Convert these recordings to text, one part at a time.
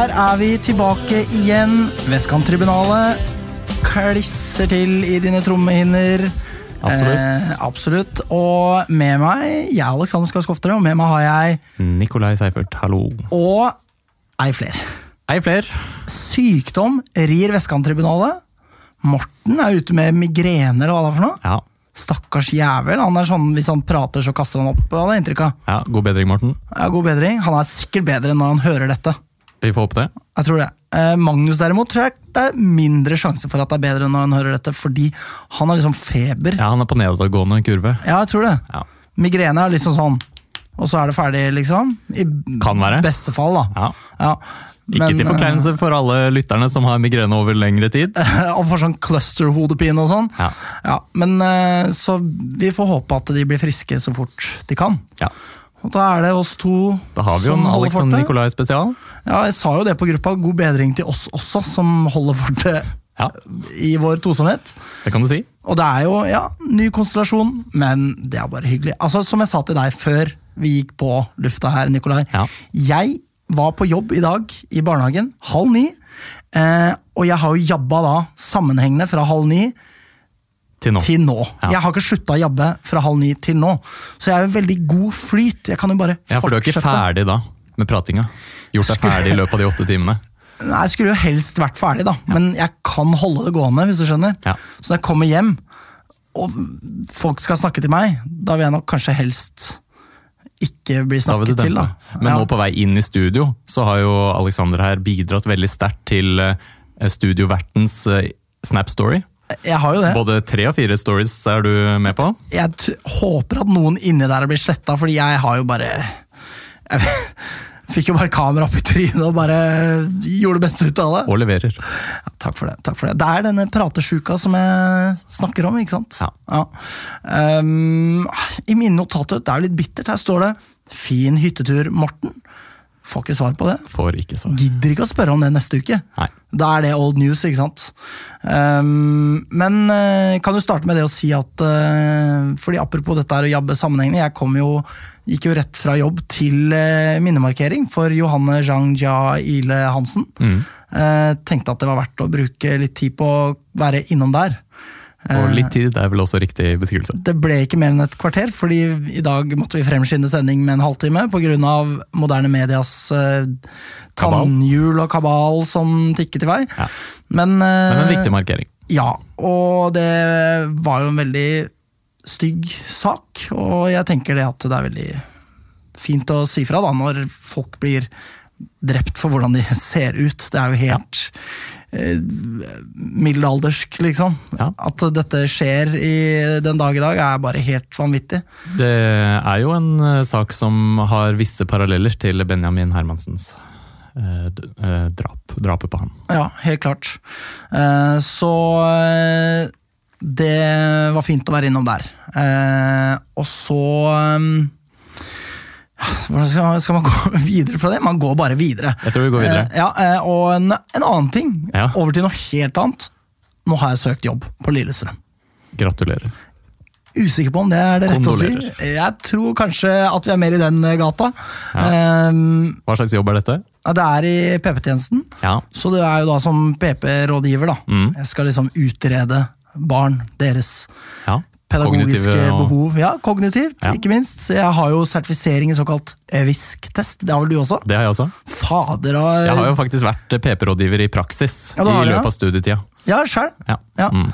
Her er vi tilbake igjen. Vestkanttribunalet klisser til i dine trommehinner. Absolutt. Eh, absolutt. Og med meg, jeg er Alexander Skar Skoftere, og med meg har jeg Nikolai Seifert, hallo. og ei fler. Ei fler. Sykdom rir Vestkanttribunalet. Morten er ute med migrener og hva det er for noe. Ja, Stakkars jævel. Han er sånn, Hvis han prater, så kaster han opp. Hadde jeg inntrykk av. ja, god bedring, Morten. Ja, god bedring. Han er sikkert bedre enn når han hører dette. Vi får håpe det. Jeg tror det. Eh, Magnus derimot tror jeg det er mindre sjanse for at det er bedre når han hører dette, fordi han har liksom feber. Ja, han er på nedadgående kurve. Ja, jeg tror det. Ja. Migrene er liksom sånn, og så er det ferdig, liksom. I Kan være. beste fall, da. Ja. Ja. Ikke til forkleinelse for alle lytterne som har migrene over lengre tid. eh, og for sånn cluster-hodepine og sånn. Ja. Ja, men eh, Så vi får håpe at de blir friske så fort de kan. Ja. Og da er det oss to Da har vi jo en Alexander Alex og. Nikolai spesial. Ja, jeg sa jo det på gruppa. God bedring til oss også, som holder fortet Ja, i vår tosomhet. det kan du si. Og det er jo, ja, ny konstellasjon, men det er bare hyggelig. Altså, Som jeg sa til deg før vi gikk på lufta her, Nikolai. Ja. Jeg var på jobb i dag i barnehagen halv ni. Eh, og jeg har jo jabba da sammenhengende fra halv ni Til nå. til nå. Ja. Jeg har ikke slutta å jabbe fra halv ni til nå. Så jeg er jo veldig god flyt. Jeg kan jo bare fortsette. Ja, For du er ikke ferdig da med pratinga? Gjort deg ferdig i løpet av de åtte timene? Nei, Jeg skulle jo helst vært ferdig, da. Men jeg kan holde det gående, hvis du skjønner. Ja. Så når jeg kommer hjem, og folk skal snakke til meg, da vil jeg nok kanskje helst ikke bli snakket til, da. Men Ja. nå på vei inn i studio, så har jo Alexander her bidratt veldig sterkt til eh, studiovertens eh, Snap Story. Jeg har jo det. Både tre og fire stories er du med på. Jeg håper at noen inni der blir sletta, fordi jeg har jo bare Jeg fikk jo bare kamera opp i trynet og bare gjorde det beste ut av det. Og leverer. Ja, takk for det. takk for Det Det er denne pratesjuka som jeg snakker om, ikke sant? Ja. Um, I mine notater, det er jo litt bittert, her står det 'Fin hyttetur, Morten'. Får ikke svar på det. Får ikke svar. Gidder ikke å spørre om det neste uke. Nei. Da er det old news, ikke sant? Um, men eh, kan du starte med det å si at uh, fordi Apropos dette her å jabbe sammenhengende. Jeg kom jo, gikk jo rett fra jobb til uh, minnemarkering for Johanne Zhang Jia Ile Hansen. Mm. Uh, tenkte at det var verdt å bruke litt tid på å være innom der. Og litt tid er vel også riktig beskrivelse. Det ble ikke mer enn et kvarter, fordi i dag måtte vi fremskynde sending med en halvtime pga. moderne medias eh, tannhjul og kabal som tikket i vei. Ja. Men, eh, Men en viktig markering. Ja, og det var jo en veldig stygg sak, og jeg tenker det at det er veldig fint å si fra da, når folk blir drept for hvordan de ser ut. Det er jo helt eh, middelaldersk, liksom. Ja. At dette skjer i den dag i dag, er bare helt vanvittig. Det er jo en eh, sak som har visse paralleller til Benjamin Hermansens eh, eh, drap. Drapet på han. Ja, helt klart. Eh, Så eh, det var fint å være innom der. Eh, Og så eh, Hvordan skal, skal man gå videre fra det? Man går bare videre. Jeg tror vi går videre. Eh, Ja, eh, Og en, en annen ting. Ja. Over til noe helt annet. Nå har jeg søkt jobb på Lillestrøm. Gratulerer. Usikker på om det er det rette å si. Jeg tror kanskje at vi er mer i den eh, gata. Ja. Um, Hva slags jobb er dette? Det er i PP-tjenesten. Ja. Så det er jo da som PP-rådgiver, da. Mm. Jeg skal liksom utrede barn, deres ja. Pedagogiske og- behov. Ja, kognitivt, Ja. ikke minst. Så jeg har jo sertifisering i såkalt VISK-test. Det har vel du også? Det har jeg også. Fader av... Jeg har jo faktisk vært PP-rådgiver i praksis Ja, i løpet av studietida. Ja, sjøl. Ja. Ja. Mm.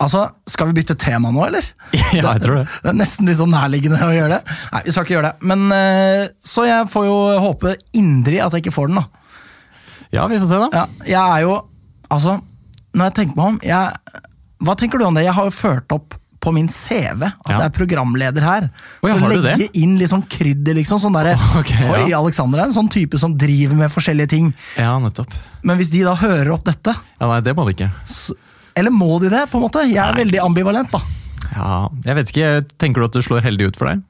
Altså, skal vi bytte tema nå, eller? ja, jeg tror det. Det er nesten litt sånn nærliggende å gjøre det. Nei, vi skal ikke gjøre det. Men eh, Så jeg får jo håpe inderlig at jeg ikke får den, da. Ja, vi får se, da. Ja, jeg er jo Altså, når jeg tenker meg om jeg, Hva tenker du om det? Jeg har jo ført opp på min CV at Ja. jeg er programleder her. Å ja, For det? legge inn litt sånn krydder, liksom. Sånn derre oh, okay, Oi, Alexander er en sånn type som driver med forskjellige ting. Ja, nettopp. Men hvis de da hører opp dette, Ja, Nei, det må de ikke. så, eller må de det, på en måte? Jeg er Nei. veldig ambivalent, da. Ja, jeg vet ikke, Tenker du at det slår heldig ut for deg?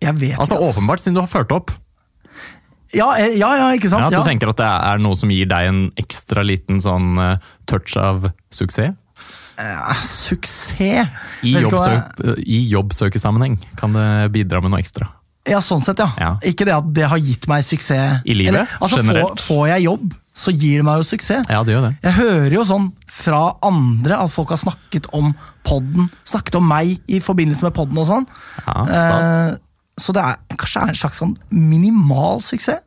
Jeg vet Altså ikke, Åpenbart, siden du har ført opp. Ja, eh, ja, ja, ikke sant? Ja, at Ja, Du tenker at det er noe som gir deg en ekstra liten sånn eh, touch av suksess? Eh, suksess I, jobbsøk, I jobbsøkesammenheng kan det bidra med noe ekstra. Ja, sånn sett, ja. Ja. Ikke det at det har gitt meg suksess. I livet, Eller, altså, generelt. Får, får jeg jobb, så gir det meg jo suksess. Ja, det gjør det. Jeg hører jo sånn fra andre at folk har snakket om podden, snakket om meg i forbindelse med podden og sånn. Ja, stas. Eh, så det er kanskje er en slags sånn minimal suksess.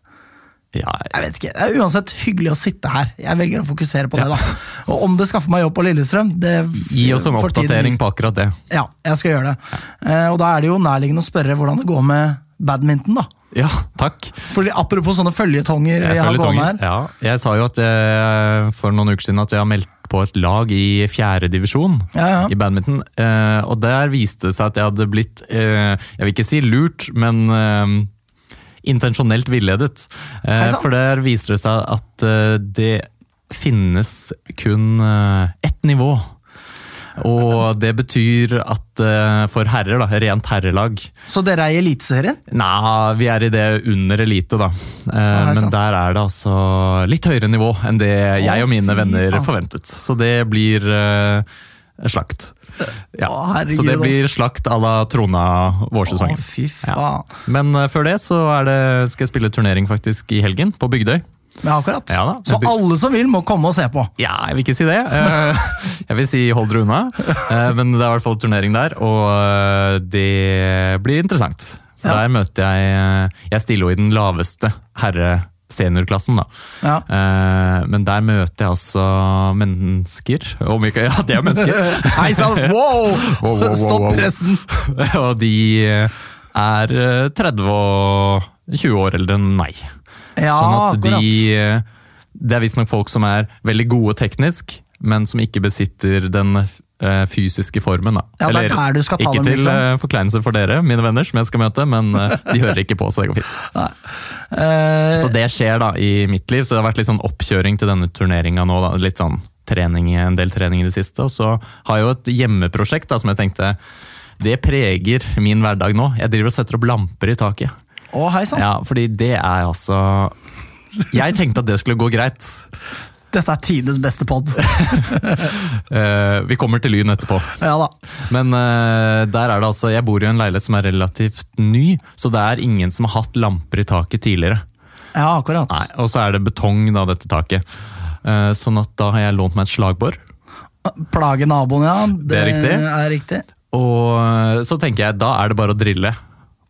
Ja, Jeg vet ikke, Det er uansett hyggelig å sitte her. Jeg velger å fokusere på det. da. Og om det skaffer meg jobb på Lillestrøm det Gi oss en oppdatering på akkurat det. Ja, jeg skal gjøre det. Eh, og da er det jo nærliggende å spørre hvordan det går med badminton. da. Ja, takk. Fordi Apropos sånne følgetonger vi har gående her. Ja, jeg sa jo at jeg, for noen uker siden at jeg har meldt på et lag i fjerde divisjon Ja, ja. i badminton. Eh, og der viste det seg at jeg hadde blitt, eh, jeg vil ikke si lurt, men eh, intensjonelt villedet. Eh, for der viser det seg at eh, det finnes kun eh, ett nivå. Og det betyr at for herrer, da, rent herrelag Så dere er i Eliteserien? Nei, vi er i det under elite, da. Eh, men der er det altså litt høyere nivå enn det jeg og mine venner forventet. Så det blir slakt. Ja. Å, herregud, så det blir slakt à la Trona Å, vårsesongen. fy faen. Men eh, før det så det, skal jeg spille turnering faktisk i helgen, på Bygdøy. Ja, akkurat. Ja da, så alle som vil, må komme og se på. Ja, jeg vil ikke si det. Eh, Jeg vil si hold dere unna. Eh, Men det er i hvert fall turnering der, og det blir interessant. For Ja. der møter jeg Jeg stiller jo i den laveste herre-seniorklassen, da. Ja. Eh, Men der møter jeg altså mennesker. Om ikke Ja, det er mennesker! Hei sann! Wow! Wow, wow, wow, Stopp pressen! Og de er eh, 30 og 20 år eldre enn meg. Ja, sånn at de akkurat. Det er visstnok folk som er veldig gode teknisk, men som ikke besitter den eh, fysiske formen. Da. Ja, er ta ikke dem, til liksom. eh, forkleinelse for dere, mine venner, som jeg skal møte, men eh, de hører ikke på, så det går fint. Uh, Så det skjer da i mitt liv, så det har vært litt sånn oppkjøring til denne turneringa nå. Da. Litt sånn trening, en del trening i det siste. Og så har jeg jo et hjemmeprosjekt da, som jeg tenkte det preger min hverdag nå. Jeg driver og setter opp lamper i taket. Å, hei sann. Ja, fordi det er altså Jeg tenkte at det skulle gå greit. Dette er tidenes beste pod. Eh, vi kommer til Lyn etterpå. ja da. Men eh, der er det altså Jeg bor i en leilighet som er relativt ny, så det er ingen som har hatt lamper i taket tidligere. Ja, akkurat. Nei, Og så er det betong, da, dette taket. Eh, sånn at da har jeg lånt meg et slagbor. Plage naboen, ja. Det, Det er riktig. er riktig. Og så tenker jeg, da er det bare å drille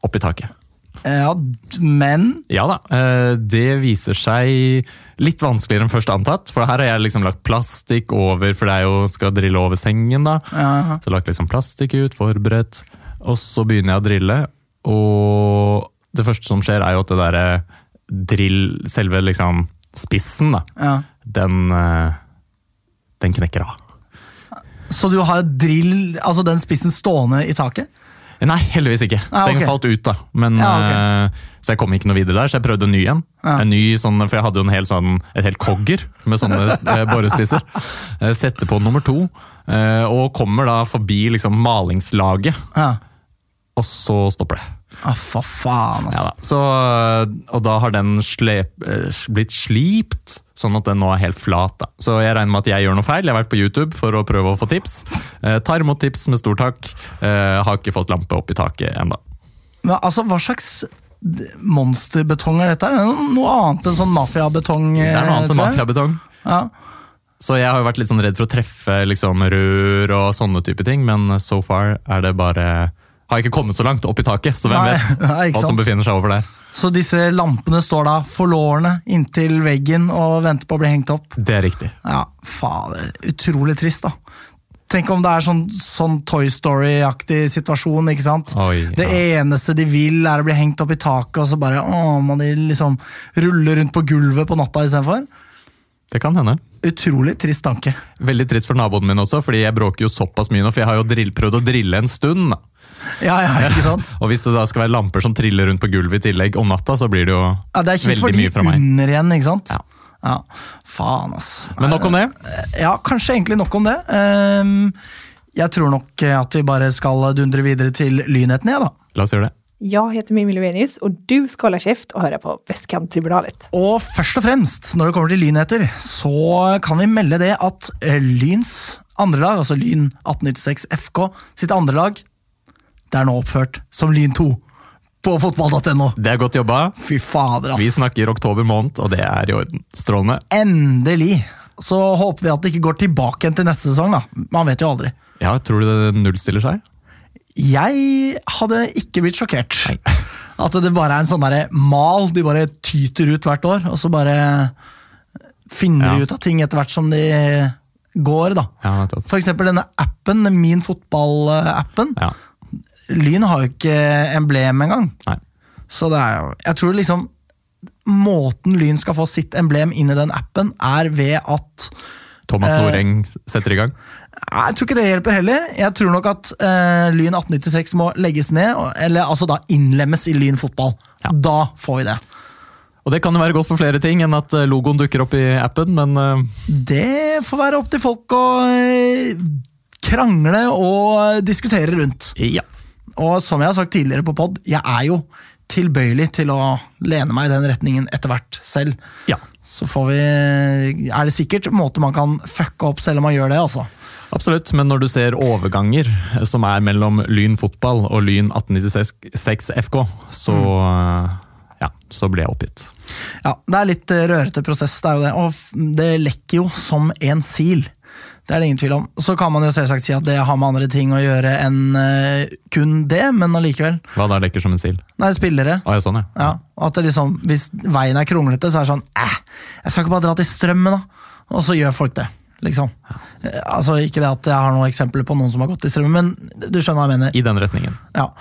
opp i taket. Ja, men Ja da, eh, det viser seg litt vanskeligere enn først antatt. For her har jeg liksom lagt plastikk over, for det er jo skal drille over sengen. da. ja, Så lagt liksom plastikk ut, forberedt. Og så begynner jeg å drille, og det første som skjer, er jo at det derre drill, selve liksom spissen, da, ja. den, eh, den knekker av. Så du har drill, altså den spissen stående i taket? Nei, heldigvis ikke. Ah, Den falt ut, da. Men, Ja, ok. eh, så jeg kom ikke noe videre der, så jeg prøvde en ny en. Ja. En ny sånn, For jeg hadde jo en hel sånn, et helt kogger med sånne eh, borespisser. Eh, Setter på nummer to, og kommer da forbi liksom malingslaget, Ja. og så stopper det. Ah, for faen, Ja, altså. da. Så, eh, og da har den slep, eh, blitt slipt, sånn at den nå er helt flat. Da. Så jeg regner med at jeg gjør noe feil. Jeg har vært på YouTube for å prøve å få tips. Eh, tar imot tips med stor takk. Eh, har ikke fått lampe opp i taket ennå. Men altså, hva slags monsterbetong er dette? Er det noe- noe annet enn sånn mafiabetong? Det er noe annet enn mafiabetong. Ja. Så jeg har jo vært litt sånn redd for å treffe liksom, rør og sånne type ting, men so far er det bare Har ikke kommet så langt opp i taket, så hvem Nei, vet nei, hva som befinner seg over der. Så disse lampene står da forlårende inntil veggen og venter på å bli hengt opp? Det er riktig. Ja, fader. Utrolig trist, da. Tenk om det er sånn, sånn Toy Story-aktig situasjon, ikke sant? Oi, Det eneste de vil, er å bli hengt opp i taket, og så bare å, må de liksom rulle rundt på gulvet på natta istedenfor? Det kan hende. Utrolig trist tanke. Veldig trist for naboen min også, fordi jeg bråker jo såpass mye nå, for jeg har jo drill, prøvd å drille en stund. da. Ja, ja, ikke sant? Og hvis det da skal være lamper som triller rundt på gulvet i tillegg om natta, så blir det jo Ja, det er kjipt for veldig de mye fra meg. under igjen, ikke sant? Ja. Ja, faen ass. Men nok om det. Ja, kanskje egentlig nok om det. Ehm, jeg tror nok at vi bare skal dundre videre til lynheten, jeg, da. La oss gjøre det. Jeg heter Mimmi Lovenius og du skal holde kjeft og høre på Västkanttribunalet. Og først og fremst, når det kommer til lynheter, så kan vi melde det at eh, Lyns andre lag, altså Lyn 1896 FK sitt andre lag, det er nå oppført som Lyn 2. på fotball.no. Det er godt jobba. Fy fader, ass. Vi snakker oktober måned, og det er i orden. Strålende. Endelig. Så håper vi at det ikke går tilbake igjen til neste sesong, da. Man vet jo aldri. Ja, Tror du det nullstiller seg? Jeg hadde ikke blitt sjokkert. Nei. At det bare er en sånn derre mal de bare tyter ut hvert år, og så bare finner de Ja. ut av ting etter hvert som de går, da. Ja, F.eks. Denne appen, Min fotball-appen. Ja. Lyn har jo ikke emblem engang. Nei. Så det er jo Jeg tror liksom Måten Lyn skal få sitt emblem inn i den appen, er ved at Thomas Eh, Noreng setter i gang. Jeg tror ikke det hjelper heller. Jeg tror nok at eh, Lyn 1896 må legges ned, eller altså da innlemmes i Lyn fotball. Ja. Da får vi det. Og det kan jo være godt for flere ting enn at eh, logoen dukker opp i appen, men eh, Det får være opp til folk å eh, krangle og diskutere rundt. ja. Og som jeg har sagt tidligere på pod, jeg er jo tilbøyelig til å lene meg i den retningen etter hvert selv. ja. Så får vi Er det sikkert måter man kan fucke opp selv om man gjør det, altså. Absolutt, men når du ser overganger som er mellom Lyn fotball og Lyn 1896 FK, så mm. ja, så ble jeg oppgitt. Ja, det er litt eh, rørete prosess, det er jo det. Og det lekker jo som en sil. Det er det ingen tvil om. Så kan man jo selvsagt si at det har med andre ting å gjøre enn uh, kun det, men allikevel. Hva da lekker som en sil? Nei, spillere. Ah, ja, sånn ja. Ja, at det liksom, Hvis veien er kronglete, så er det sånn eh, Jeg skal ikke bare dra til Strømmen, da. Og så gjør folk det. liksom. Altså, Ikke det at jeg har noen eksempler på noen som har gått til Strømmen, men du skjønner hva jeg mener. I den retningen. Ja.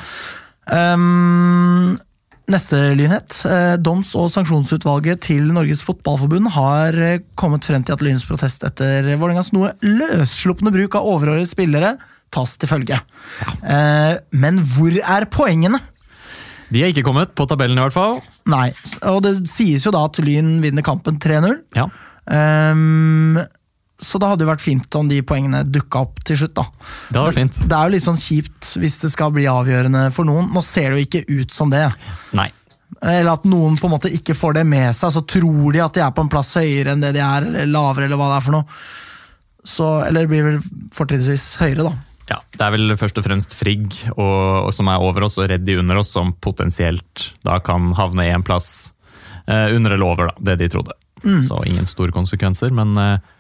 Ehm, neste lynhet. Eh, doms- og sanksjonsutvalget til Norges Fotballforbund har eh, kommet frem til at Lyns protest etter Vålerengas noe løsslupne bruk av overårige spillere tas til følge. Ja. men hvor er poengene? De er ikke kommet på tabellen i hvert fall. Nei, og det sies jo da at Lyn vinner kampen 3-0. Ja. Ehm, så det hadde jo vært fint om de poengene dukka opp til slutt, da. Det var fint. Det er jo litt sånn kjipt hvis det skal bli avgjørende for noen. Nå ser det jo ikke ut som det. Nei. Eller at noen på en måte ikke får det med seg, så tror de at de er på en plass høyere enn det de er, eller lavere, eller hva det er for noe. Så, eller det blir vel fortrinnsvis høyere, da. Ja, Det er vel først og fremst Frigg og, og som er over oss og Reddy under oss, som potensielt da kan havne i en plass eh, under eller over da, det de trodde. Så ingen store konsekvenser, men eh,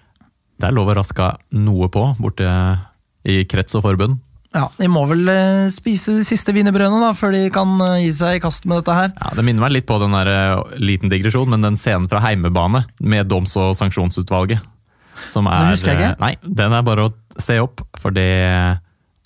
det er lov å raske noe på borte i krets og forbund. Ja, De må vel eh, spise de siste wienerbrødene da, før de kan eh, gi seg i kast med dette her. Ja, Det minner meg litt på den der, eh, liten digresjon, men den scenen fra heimebane med doms- og sanksjonsutvalget. Som er, Den husker jeg ikke. Nei, den er bare å se opp, for det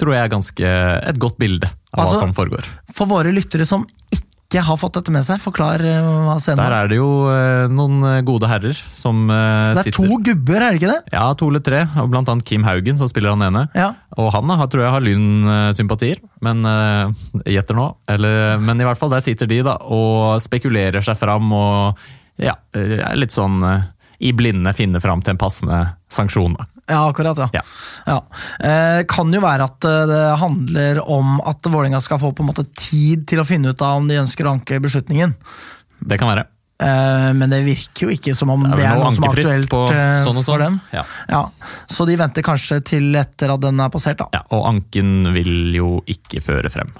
tror jeg er ganske et godt bilde av Altså, hva som foregår. For våre lyttere som ikke har fått dette med seg, forklar eh, hva scenen Der er det jo eh, noen eh, gode herrer som sitter Det er sitter to gubber, er det ikke det? Ja, to eller tre, og blant annet Kim Haugen, som spiller han ene. Ja. Og han har, tror jeg har lynsympatier, men gjetter nå. Eller, men i hvert fall der sitter de da, og spekulerer seg fram og ja, litt sånn i blinde finner fram til en passende sanksjon. Da. Ja, akkurat, ja. Ja. ja. Eh, kan jo være at eh, det handler om at Vålerenga skal få på en måte tid til å finne ut av om de ønsker å anke beslutningen. Det kan være. Eh, men det virker jo ikke som om det Det er, er vel noe som er aktuelt på eh, sånn og for sånn. dem. Ja. Ja, Så de venter kanskje til etter at den er passert, da. Ja, og anken vil jo ikke føre frem.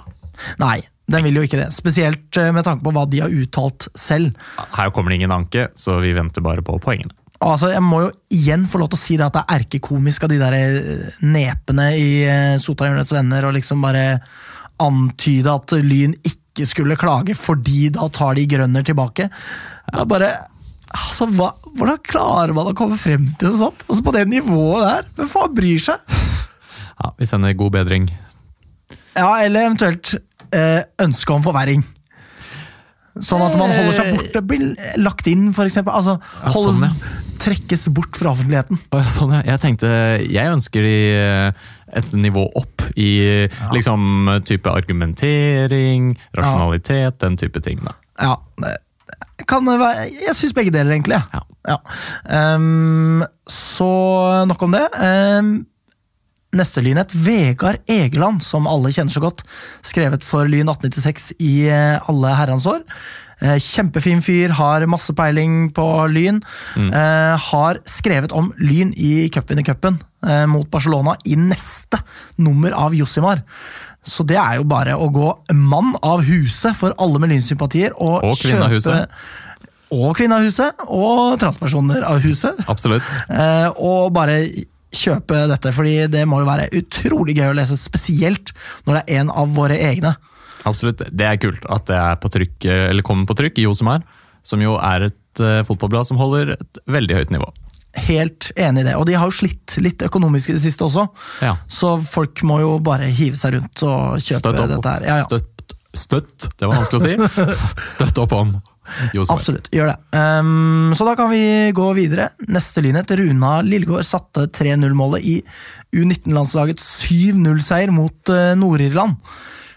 Nei, den vil jo ikke det. Spesielt med tanke på hva de har uttalt selv. Her kommer det ingen anke, så vi venter bare på poengene. Altså, Jeg må jo igjen få lov til å si det at det er erkekomisk av de der eh, nepene i eh, Sotahjørnets venner og liksom bare antyde at Lyn ikke skulle klage fordi da tar de grønner tilbake. Det er bare, altså, hva, Hvordan klarer man å komme frem til noe sånt? Altså På det nivået der? Hvem faen bryr seg? Ja, Vi sender god bedring. Ja, Eller eventuelt eh, ønske om forverring. Sånn at man holder seg borte, blir lagt inn, eksempel. Altså, Ja, sånn, ja. Trekkes bort fra offentligheten. Ja, Sånn, ja. Jeg tenkte Jeg ønsker de eh, et nivå opp i liksom type argumentering, rasjonalitet, den type ting. da. Ja, det kan være Jeg syns begge deler, egentlig. Ja. Ja. Um, så nok om det. Ehm, neste lynhet, Vegard Egeland, som alle kjenner så godt. Skrevet for Lyn 1896 i eh, alle herrens år. Eh, Kjempefin fyr, har masse peiling på Lyn. Eh, har skrevet om Lyn i cupvinnercupen mot Barcelona i neste nummer av Jossimar. Så det er jo bare å gå mann av huset for alle med lynsympatier. Og, Og kvinne av huset. Og kvinne av huset, og transpersoner av huset. Absolutt. Eh, og bare kjøpe dette, fordi det må jo være utrolig gøy å lese, spesielt når det er en av våre egne. Absolutt. Det er kult at det er på trykk, eller kommer på trykk i Josemar, som jo er et eh, fotballblad som holder et veldig høyt nivå. Helt enig i det. Og de har jo slitt litt økonomisk i det siste også, Ja. så folk må jo bare hive seg rundt og kjøpe dette her. Ja, ja. Støtt, støtt, det var vanskelig å si. Støtt opp om. Absolutt, gjør det. Um, så da kan vi gå videre. Neste lynhet. Runa Lillegård satte 3-0-målet i U19-landslagets 7-0-seier mot uh, Nord-Irland.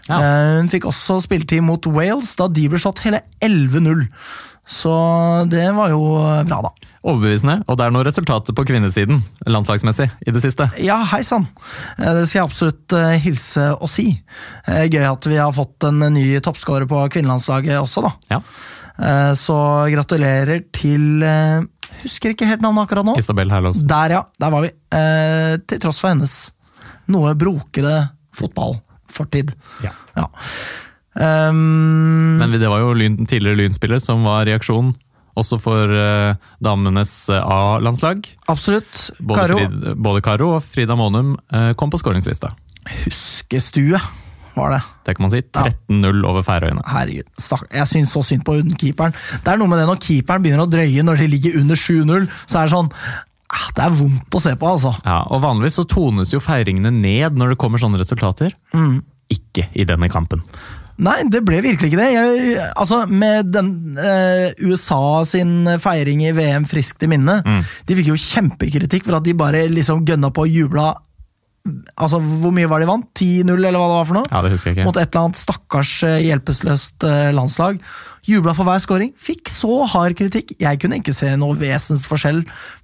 Ja. Uh, hun fikk også spilletid mot Wales, da de ble slått hele 11-0. Så det var jo bra, da. Overbevisende, og det er noe resultat på kvinnesiden landslagsmessig i det siste. Ja, hei sann. Eh, Det skal jeg absolutt hilse og si. Gøy at vi har fått en ny toppskårer på kvinnelandslaget også, da. Ja. Eh, Så gratulerer til eh, Husker ikke helt navnet akkurat nå. Isabel Herlås. Der, ja. Der var vi. Eh, til tross for hennes noe brokede fotballfortid. Ja. Ja. Um, Men det var jo lyn, tidligere Lynspiller som var reaksjon også for uh, damenes A-landslag. absolutt. Både, Karo, Frid, både Karo og Frida Månum uh, kom på skåringslista. huskestue var det. Det kan man si. 13-0 over Færøyene. Herregud, jeg syns så synd på keeperen. Det er noe med det når keeperen begynner å drøye når de ligger under 7-0, så er det sånn ah, Det er vondt å se på, altså. Ja, og Vanligvis så tones jo feiringene ned når det kommer sånne resultater. Mm. Ikke i denne kampen. Nei, det ble virkelig ikke det. Jeg, altså, Med den eh, USA sin feiring i VM friskt i minne, de fikk jo kjempekritikk for at de bare liksom gønna på og jubla. Altså, Hvor mye var de vant? 10-0, eller hva det var for noe? Ja, det husker jeg ikke. Mot et eller annet stakkars eh, hjelpeløst eh, landslag. Jubla for hver scoring. Fikk så hard kritikk. Jeg kunne ikke se noe vesensforskjell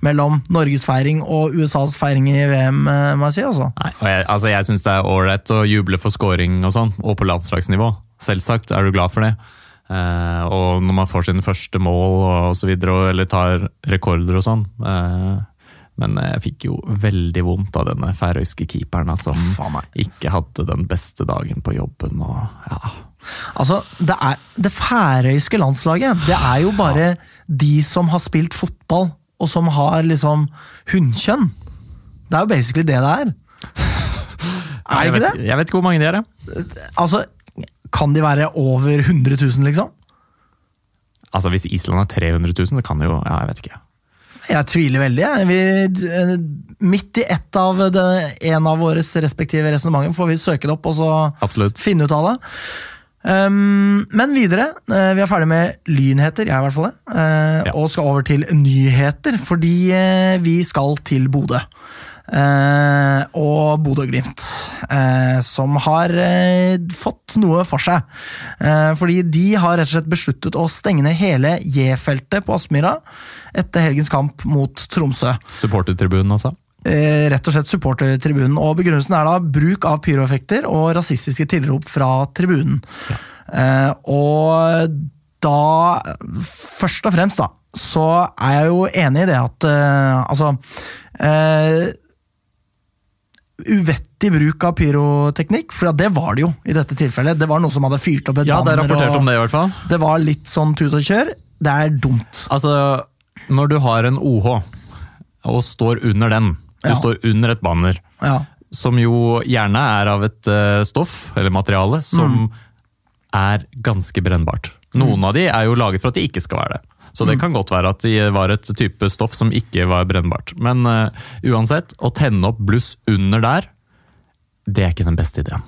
mellom Norges feiring og USAs feiring i VM, eh, må jeg si. altså. Nei, jeg, altså jeg syns det er ålreit å juble for scoring og sånn, og på landslagsnivå. Selvsagt er du glad for det. Eh, og når man får sine første mål og så videre, og- eller tar rekorder og sånn. Eh, men jeg fikk jo veldig vondt av denne færøyske keeperen, som altså, ikke hadde den beste dagen på jobben. og ja... Altså, det, er, det færøyske landslaget, det er jo bare de som har spilt fotball, og som har liksom hunnkjønn. Det er jo basically det det er. Er det ikke vet, det? Jeg vet ikke hvor mange de er, jeg. Altså, kan de være over 100 000, liksom? Altså, hvis Island er 300 000, det kan det jo Ja, jeg vet ikke. Jeg tviler veldig. Vi, eh, midt i ett av det, en av våre respektive resonnementer får vi søke det opp og så Absolutt. finne ut av det. Um, men videre. Uh, vi er ferdig med lynheter, jeg i hvert fall det. eh, Ja. Og skal over til nyheter, fordi uh, vi skal til Bodø. Eh, og Bodø-Glimt, eh, som har eh, fått noe for seg. Eh, fordi de har rett og slett besluttet å stenge ned hele J-feltet på Aspmyra etter helgens kamp mot Tromsø. Supportertribunen, altså. Eh, rett og slett supportertribunen. Og begrunnelsen er da bruk av pyroeffekter og rasistiske tilrop fra tribunen. Eh, og da, først og fremst, da, så er jeg jo enig i det at Altså eh, Uvettig bruk av pyroteknikk, for det var det jo i dette tilfellet. Det var noe som hadde fyrt opp et Ja, det er banner, rapportert og om det, i hvert fall. det var litt sånn tut og kjør. Det er dumt. Altså, når du har en OH og står under den, du Ja. står under et banner, Ja. som jo gjerne er av et eh, stoff eller materiale som er ganske brennbart. Noen av de er jo laget for at de ikke skal være det. Så det kan godt være at det var et type stoff som ikke var brennbart. Men uh, uansett, å tenne opp bluss under der, det er ikke den beste ideen.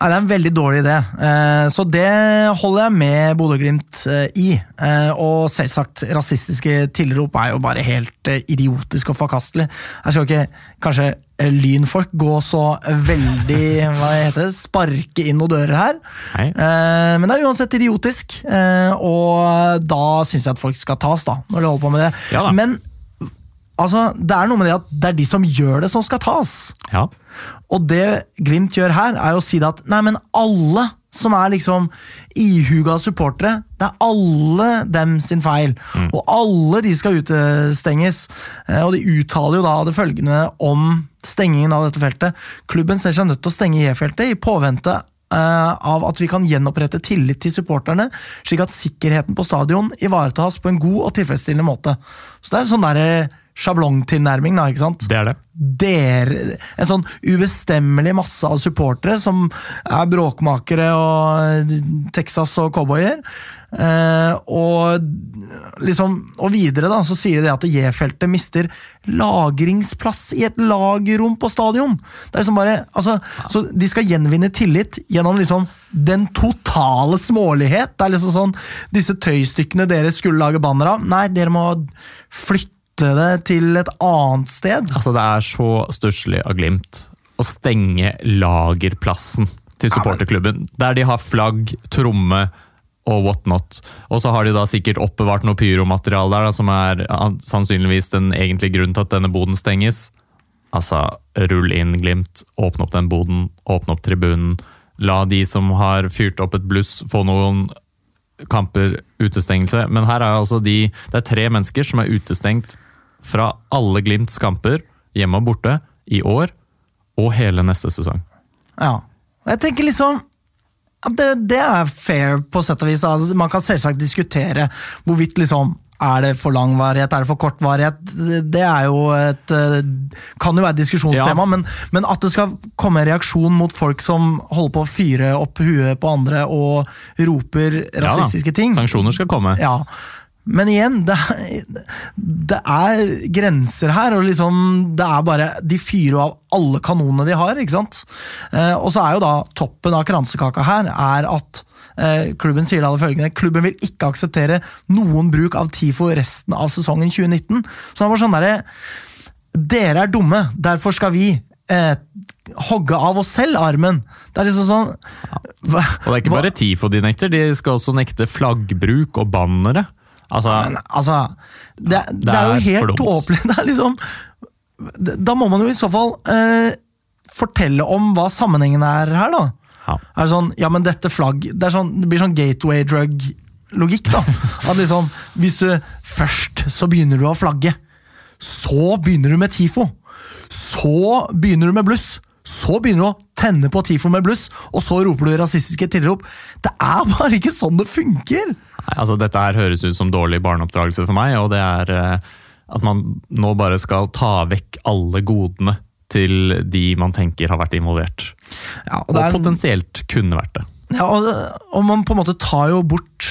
Nei, Det er en veldig dårlig idé, Eh, så det holder jeg med Bodø-Glimt eh, i. Eh, Og selvsagt, rasistiske tilrop er jo bare helt idiotisk og forkastelig. Jeg skal ikke kanskje lynfolk gå så veldig hva heter det, sparke inn noen dører her. Nei. Men det er uansett idiotisk, og da syns jeg at folk skal tas, da, når de holder på med det. Ja da. Men altså, det er noe med det at det er de som gjør det, som skal tas. Ja. Og det Glimt gjør her, er å si at nei, men alle som er liksom ihuga supportere, det er alle dem sin feil. Og alle de skal utestenges. Eh, Og de uttaler jo da det følgende om stengingen av dette feltet. Klubben ser seg nødt til å stenge J-feltet i påvente eh, av at vi kan gjenopprette tillit til supporterne, slik at sikkerheten på stadion ivaretas på en god og tilfredsstillende måte. Så det er sånn derre sjablongtilnærming, da, ikke sant? Det er det. er en sånn ubestemmelig masse av supportere som er bråkmakere og Texas og cowboyer. Eh, og liksom, og videre da, så sier de at J-feltet mister lagringsplass i et lagerrom på stadion. Det er liksom bare, altså, Så de skal gjenvinne tillit gjennom liksom den totale smålighet. Det er liksom sånn, Disse tøystykkene dere skulle lage banner av, nei, dere må flytte det til et annet sted. Altså, det er så stusslig av Glimt å stenge lagerplassen til supporterklubben. Der de har flagg, tromme og whatnot. Og så har de da sikkert oppbevart noe pyromateriale der, da, som er sannsynligvis den egentlige grunnen til at denne boden stenges. Altså, rull inn Glimt, åpne opp den boden, åpne opp tribunen. La de som har fyrt opp et bluss, få noen kamper utestengelse. Men her er altså de Det er tre mennesker som er utestengt fra alle Glimts kamper, hjemme og borte, i år og hele neste sesong. Ja. Og jeg tenker liksom at det, det er fair, på sett og vis. Altså, man kan selvsagt diskutere hvorvidt liksom er det for lang varighet, er det for kort varighet? Det er jo et kan jo være et diskusjonstema, Ja. men, men at det skal komme en reaksjon mot folk som holder på å fyre opp huet på andre og roper Ja rasistiske ting Sanksjoner skal komme. ja. Men igjen, det er, det er grenser her, og liksom det er bare De fyrer av alle kanonene de har, ikke sant? Eh, og så er jo da toppen av kransekaka her er at eh, klubben sier da det følgende Klubben vil ikke akseptere noen bruk av TIFO resten av sesongen 2019. Så det var sånn derre Dere er dumme, derfor skal vi eh, hogge av oss selv armen. Det er liksom sånn hva, Og det er ikke bare TIFO de nekter, de skal også nekte flaggbruk og bannere. Altså, Men altså Det, det, er er jo helt tåpelig. Det er liksom Da må man jo i så fall eh, fortelle om hva sammenhengen er her, da. ja. Er det sånn, ja, men dette flagg Det, sånn, det blir sånn gateway drug-logikk, da. At liksom, hvis du først så begynner du å flagge, så begynner du med TIFO. Så begynner du med bluss. Så begynner du å tenne på TIFO med bluss, og så roper du rasistiske tilrop. Det er bare ikke sånn det funker! Nei, altså Dette her høres ut som dårlig barneoppdragelse for meg, og det er eh, at man nå bare skal ta vekk alle godene til de man tenker har vært involvert. Ja, og Og det er, potensielt kunne vært det. Ja, og, og man på en måte tar jo bort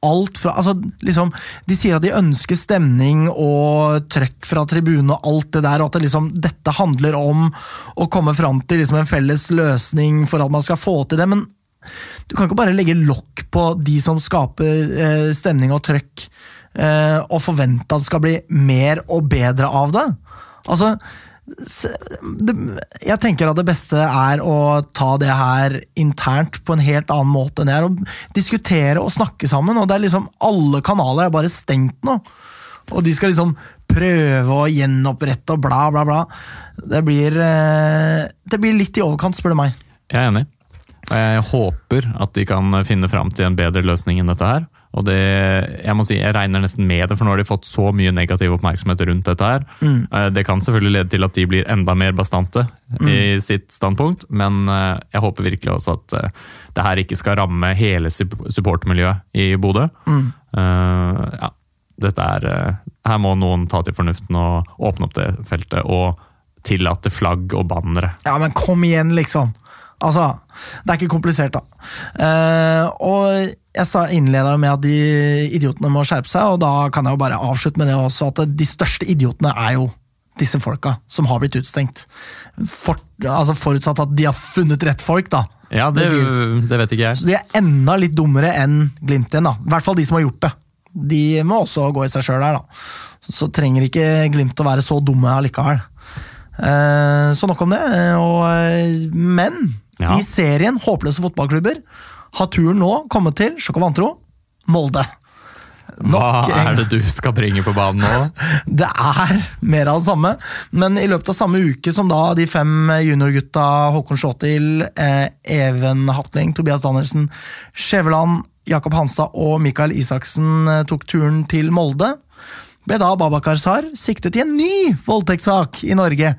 alt fra altså liksom, De sier at de ønsker stemning og trøkk fra tribunen og alt det der, og at det liksom, dette handler om å komme fram til liksom en felles løsning for at man skal få til det. Men du kan ikke bare legge lokk på de som skaper eh, stemning og trøkk, eh, og forvente at det skal bli mer og bedre av det. Altså, jeg tenker at det beste er å ta det her internt på en helt annen måte enn det er. Å diskutere og snakke sammen. og det er liksom Alle kanaler er bare stengt nå. Og de skal liksom prøve å gjenopprette og bla, bla, bla. Det blir, eh, det blir litt i overkant, spør du meg. Jeg er enig. Jeg håper at de kan finne fram til en bedre løsning enn dette her. Og det, jeg må si, jeg regner nesten med det, for nå har de fått så mye negativ oppmerksomhet rundt dette her. Mm. Det kan selvfølgelig lede til at de blir enda mer bastante i sitt standpunkt, men eh, jeg håper virkelig også at eh, det her ikke skal ramme hele supportmiljøet i Bodø. Eh, ja, dette er eh, Her må noen ta til fornuften og åpne opp det feltet og tillate flagg og bannere. Ja, men kom igjen, liksom. Altså, det er ikke komplisert, da. Uh, og jeg innleda med at de idiotene må skjerpe seg, og da kan jeg jo bare avslutte med det også, at de største idiotene er jo disse folka som har blitt utstengt. For, altså Forutsatt at de har funnet rett folk, da. Ja, det, Det det vet ikke jeg. Så de er enda litt dummere enn Glimt igjen, da. I hvert fall de som har gjort det. De må også gå i seg sjøl der, da. Så trenger ikke Glimt å være så dumme allikevel. Eh, så nok om det. Og, eh, men Ja. i serien Håpløse fotballklubber har turen nå kommet til sjokk og vantro Molde. Hva er det du skal bringe på banen nå? det er mer av det samme, men i løpet av samme uke som da de fem juniorgutta Håkon Sjåtil, eh, Even Hatling, Tobias Danielsen, Skjæveland, Jakob Hanstad og Mikael Isaksen eh, tok turen til Molde, ble da Babakar Sar siktet i en ny voldtektssak i Norge.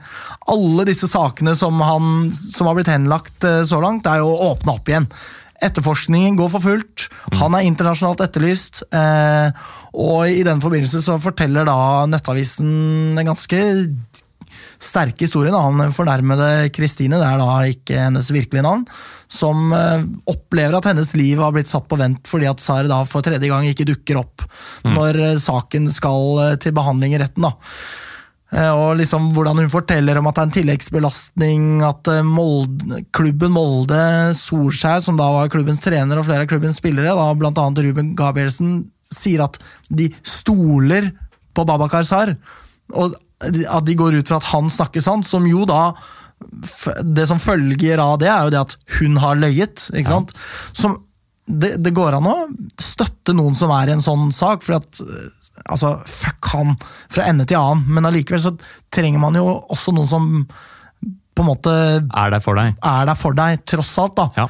Alle disse sakene som, han, som har blitt henlagt eh, så langt, er jo åpna opp igjen. Etterforskningen går for fullt. Han er internasjonalt etterlyst. Eh, og i den forbindelse så forteller da Nettavisen en ganske sterke historien. da. Han fornærmede Kristine, det er da ikke hennes virkelige navn, som eh, opplever at hennes liv har blitt satt på vent fordi at Sar da for tredje gang ikke dukker opp når eh, saken skal eh, til behandling i retten. da. Og liksom hvordan hun forteller om at det er en tilleggsbelastning, at Molde, klubben Molde, Solskjær, som da var klubbens trener og flere av klubbens spillere, da annet Ruben Gabrielsen, sier at de stoler på Babakar Sar. Og at de går ut fra at han snakker sant, som jo da Det som følger av det, er jo det at hun har løyet. ikke sant? Som, det, det går an å støtte noen som er i en sånn sak, for at eh, altså, fuck han fra ende til annen, men allikevel så trenger man jo også noen som på en måte Er der for deg. er der for deg, tross alt. da. Ja.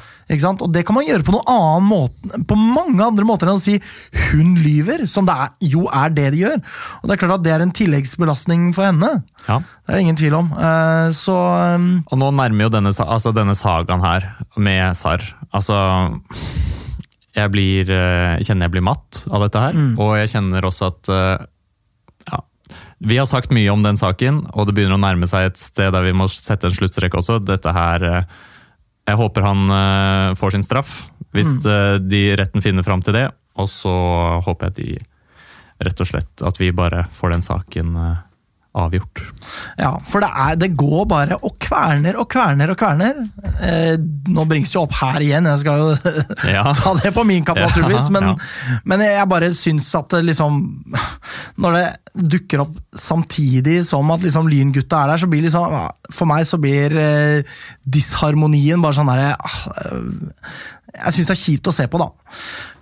Og det kan man gjøre på noen annen måte, på mange andre måter enn å si 'hun lyver', som det er, jo er det de gjør. Og det er klart at det er en tilleggsbelastning for henne. Ja. Det er det ingen tvil om. Uh, så um, Og nå nærmer jo denne, altså denne sagaen her med Sar Altså Jeg blir, eh, kjenner jeg blir matt av dette her, og jeg kjenner også at eh, Vi har sagt mye om den saken, og det begynner å nærme seg et sted der vi må sette en sluttstrek også. Dette her eh, Jeg håper han eh, får sin straff, hvis mm. de retten finner fram til det. Og så håper jeg de rett og slett at vi bare får den saken eh, avgjort. Ja, for det, er, det går bare og kverner og kverner og kverner. Eh, nå bringes det jo opp her igjen, jeg skal jo Ja. ta det på min kapp, naturligvis. Men, ja. men jeg bare syns at det liksom Når det dukker opp samtidig som at liksom Lyngutta er der, så blir liksom For meg så blir eh, disharmonien bare sånn derre ah, eh, Jeg syns det er kjipt å se på, da.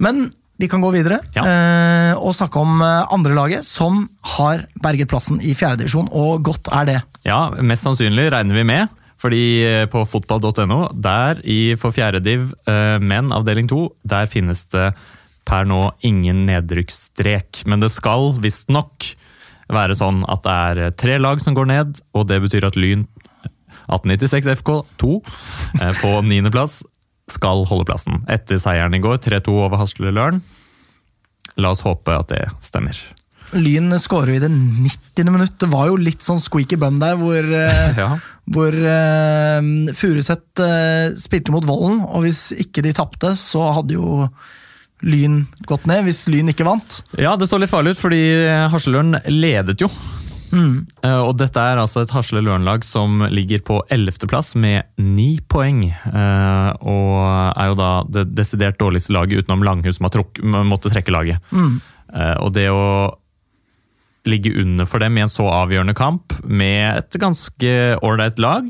Men vi kan gå videre Ja. eh, og snakke om andre andrelaget, som har berget plassen i fjerdedivisjon, og godt er det. Ja, mest sannsynlig regner vi med. Fordi eh, på fotball.no, der i for fjerde div eh, menn avdeling to, der finnes det per nå ingen nedrykksstrek. Men det skal visstnok være sånn at det er tre lag som går ned, og det betyr at Lyn 1896 FK2 eh, på niendeplass skal holde plassen. Etter seieren i går, 3-2 over Hasle Løren. La oss håpe at det stemmer. Lyn skårer i det 90. minutt. Det var jo litt sånn squeaky bum der, hvor, eh, Ja. hvor uh, Furuseth uh, spilte mot Vollen, og hvis ikke de tapte, så hadde jo Lyn gått ned, hvis Lyn ikke vant. Ja, det så litt farlig ut, fordi Hasleløren ledet jo. Eh, Og dette er altså et Hasle Løren-lag som ligger på 11. plass med ni poeng. Uh, Og er jo da det desidert dårligste laget utenom Langhus som har måtte trekke laget. Eh, Og det å ligge under for dem i en så avgjørende kamp med et ganske ålreit lag,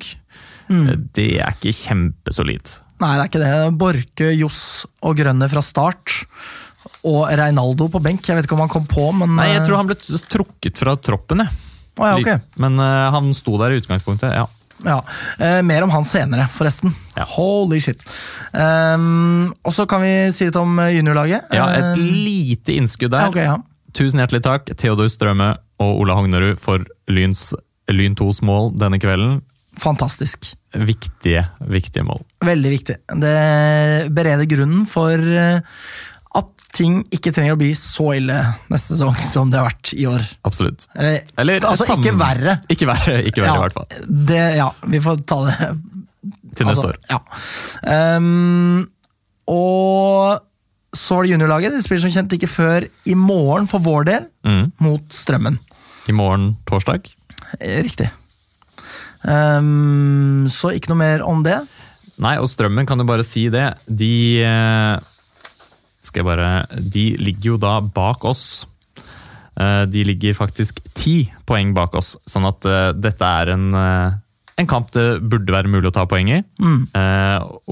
eh, det er ikke kjempesolid. Nei, det er ikke det. Borke, Johs og Grønne fra start. Og Reinaldo på benk. Jeg vet ikke om han kom på, men Nei, jeg tror han ble trukket fra troppen, jeg. Å, ja, okay. Men uh, han sto der i utgangspunktet, ja. Ja, eh, Mer om han senere, forresten. Ja. Holy shit. Um, og så kan vi si litt om eh, juniorlaget. Ja, et Eh, lite innskudd der. ja, okay, ja. Tusen hjertelig takk, Theodor Strømme og Ola Hognerud, for Lyns, Lyn 2s mål denne kvelden. Fantastisk. Viktige, viktige mål. Veldig viktig. Det bereder grunnen for at ting ikke trenger å bli så ille neste sesong som det har vært i år. Absolutt. Eller, Eller altså, sammen. ikke verre. Ikke verre, ikke verre Ja, i hvert fall. Det, ja, vi får ta det Til neste altså, år. Ja. Um, og så var det juniorlaget. De spiller som kjent ikke før i morgen for vår del, Mm. mot Strømmen. I morgen torsdag. Eh, Riktig. Um, så ikke noe mer om det. Nei, og Strømmen kan jo bare si det. De eh, Skal jeg bare De ligger jo da bak oss. Eh, De ligger faktisk ti poeng bak oss, sånn at eh, dette er en, eh, en kamp det burde være mulig å ta poeng i. Mm.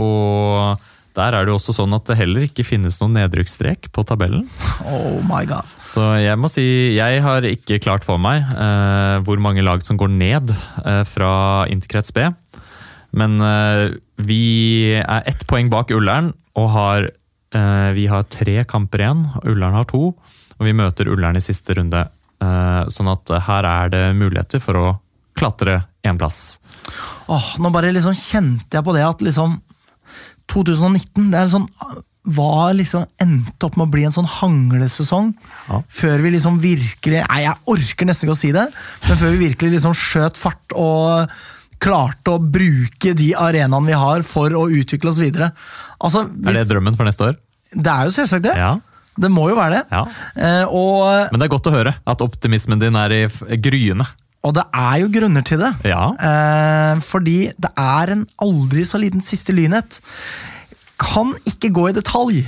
Og der er det jo også sånn at det heller ikke finnes noen nedrykksstrek på tabellen. Oh my god. Så jeg må si, jeg har ikke klart for meg eh, hvor mange lag som går ned eh, fra interkrets B. Men eh, vi er ett poeng bak Ullern, og har, vi har tre kamper igjen. Ullern har to, og vi møter Ullern i siste runde Eh, sånn at her er det muligheter for å klatre én plass. Åh, nå bare liksom kjente jeg på det at liksom 2019 det er sånn, var liksom endte opp med å bli en sånn hanglesesong. Ja. Før vi liksom virkelig Nei, jeg orker nesten ikke å si det, men før vi virkelig liksom skjøt fart og klarte å bruke de arenaene vi har for å utvikle oss videre. Altså, Er det drømmen for neste år? det er jo selvsagt det. Ja. Det må jo være det. ja. Eh, og, Men det er godt å høre at optimismen din er i gryene. og det er jo grunner til det. Ja. Eh, fordi det er en aldri så liten siste lynhet. Kan ikke gå i detalj.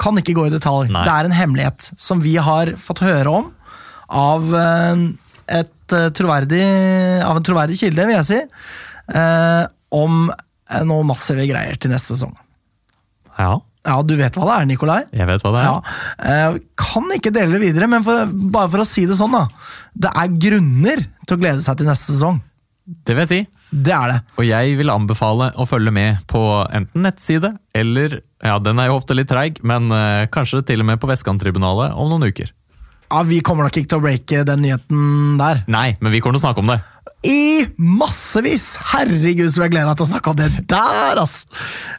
Kan ikke gå i detalj. Nei. Det er en hemmelighet som vi har fått høre om av, eh, et eh, troverdig, av en troverdig kilde, vil jeg si. Eh, om eh, noe massive greier til neste sesong. ja. Ja, du vet hva det er, Nikolai? Jeg vet hva det er. Ja. Eh, kan ikke dele det videre, men for, bare for å si det sånn, da. Det er grunner til å glede seg til neste sesong. Det vil jeg si. Det er det. Og jeg vil anbefale å følge med på enten nettside, eller ja, den er jo ofte litt treig, men eh, kanskje til og med på Vestkanttribunalet om noen uker. Ja, Vi kommer nok ikke til å breake den nyheten der. Nei, men vi kommer til å snakke om det. I massevis! Herregud, så jeg gleder meg til å snakke om det der, ass!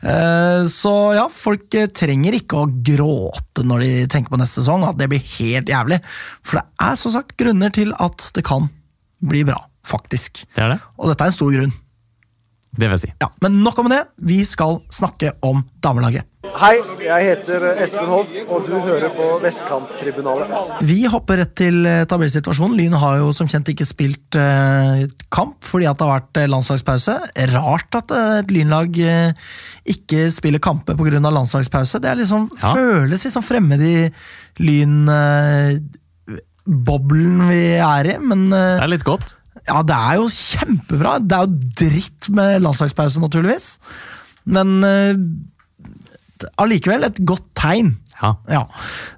Uh, Så ja, folk trenger ikke å gråte når de tenker på neste sesong, at det blir helt jævlig. For det er som sagt grunner til at det kan bli bra, faktisk. Det er det. Og dette er en stor grunn. Det vil jeg si. Ja, Men nok om det, vi skal snakke om damelaget. Hei, jeg heter Espen Hoff, og du hører på Vestkanttribunalet. Vi hopper rett til eh, tabellsituasjonen. Lyn har jo som kjent ikke spilt eh, kamp fordi at det har vært eh, landslagspause. Rart at eh, et lynlag eh, ikke spiller kamper pga. landslagspause. Det er liksom, Ja. føles liksom fremmed i lynboblen vi er i, men eh, Det er litt godt. ja, det er jo kjempebra. Det er jo dritt med landslagspause, naturligvis. Men eh, allikevel et godt tegn. Ja. Ja,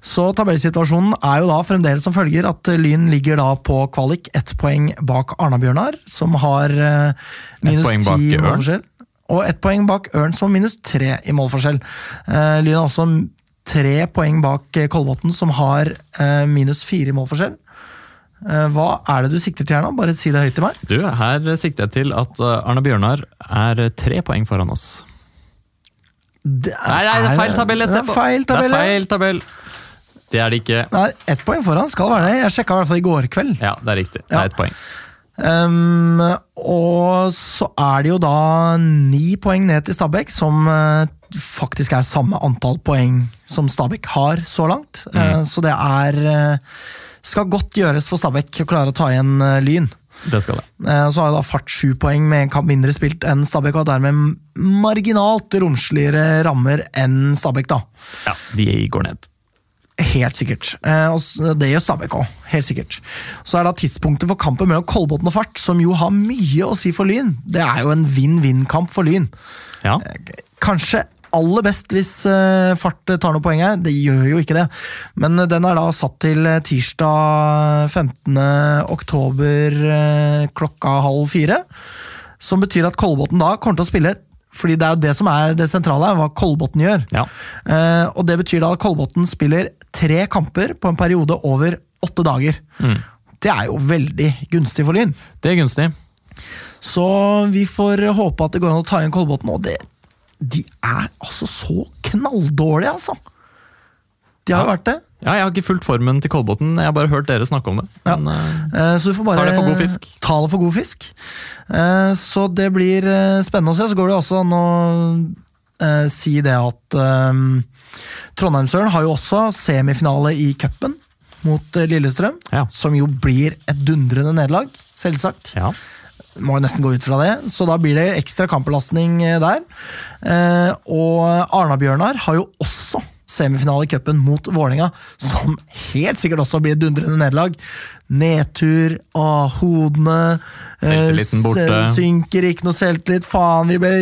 Så tabellsituasjonen er jo da fremdeles som følger at Lyn ligger da på kvalik ett poeng bak Arna-Bjørnar, som har eh, minus ti målforskjell. Og ett poeng bak Ørn, som har minus tre i målforskjell. Eh, Lyn har også tre poeng bak eh, Kolbotn, som har eh, minus fire i målforskjell. Eh, hva er det du sikter til her nå? Bare si det høyt til meg. Du, her sikter jeg til at eh, Arne Bjørnar er tre poeng foran oss. Det Nei, nei, det er feil tabell jeg Det ser er på. feil tabell, Det er feil tabell. Det er det ikke. Nei, ett poeng foran skal være det. Jeg sjekka i hvert fall i går kveld. Ja, det er riktig. Det er ett poeng. Um, og så er det jo da ni poeng ned til Stabæk, som uh, faktisk er samme antall poeng som Stabæk har så langt. Eh, så det er uh, Skal godt gjøres for Stabæk å klare å ta igjen Lyn. Det skal det. Eh, så har jo da Fart sju poeng med en kamp mindre spilt enn Stabæk, og dermed marginalt romsligere rammer enn Stabæk, da. Ja, De går ned. Helt sikkert. Eh, og det gjør Stabæk òg. Helt sikkert. Så er da tidspunktet for kampen mellom Kolbotn og Fart, som jo har mye å si for Lyn. Det er jo en vinn-vinn-kamp for Lyn. Ja. Kanskje aller best hvis eh, Fart tar noen poeng her. Det gjør jo ikke det. Men eh, den er da satt til eh, tirsdag 15. oktober klokka halv fire. Som betyr at Kolbotn da kommer til å spille fordi det er jo det som er det sentrale, hva Kolbotn gjør. ja. Eh, og Det betyr da at Kolbotn spiller tre kamper på en periode over åtte dager. Mm. Det er jo veldig gunstig for Lyn. Det er gunstig. Så vi får håpe at det går an å ta igjen Kolbotn. Og det, de er altså så knalldårlige, altså! De har jo Ja. vært det. Ja, Jeg har ikke fulgt formen til Kolbotn, jeg har bare hørt dere snakke om det. Ja. Men, Eh, Så du får bare det for god fisk. Ta det for god fisk. Uh, Så det blir uh, spennende å se. Så går det også an å si det at Trondheimsøren har jo også semifinale i cupen mot Lillestrøm. Ja. Som jo blir et dundrende nederlag, selvsagt. ja. Må jo nesten gå ut fra det, så da blir det ekstra kampbelastning eh, der. Eh, og Arna-Bjørnar har jo også semifinale i cupen mot Vålerenga, som helt sikkert også blir et dundrende nederlag. Nedtur, av hodene eh, Selvtilliten borte. Synker ikke noe selvtillit. Faen, vi ble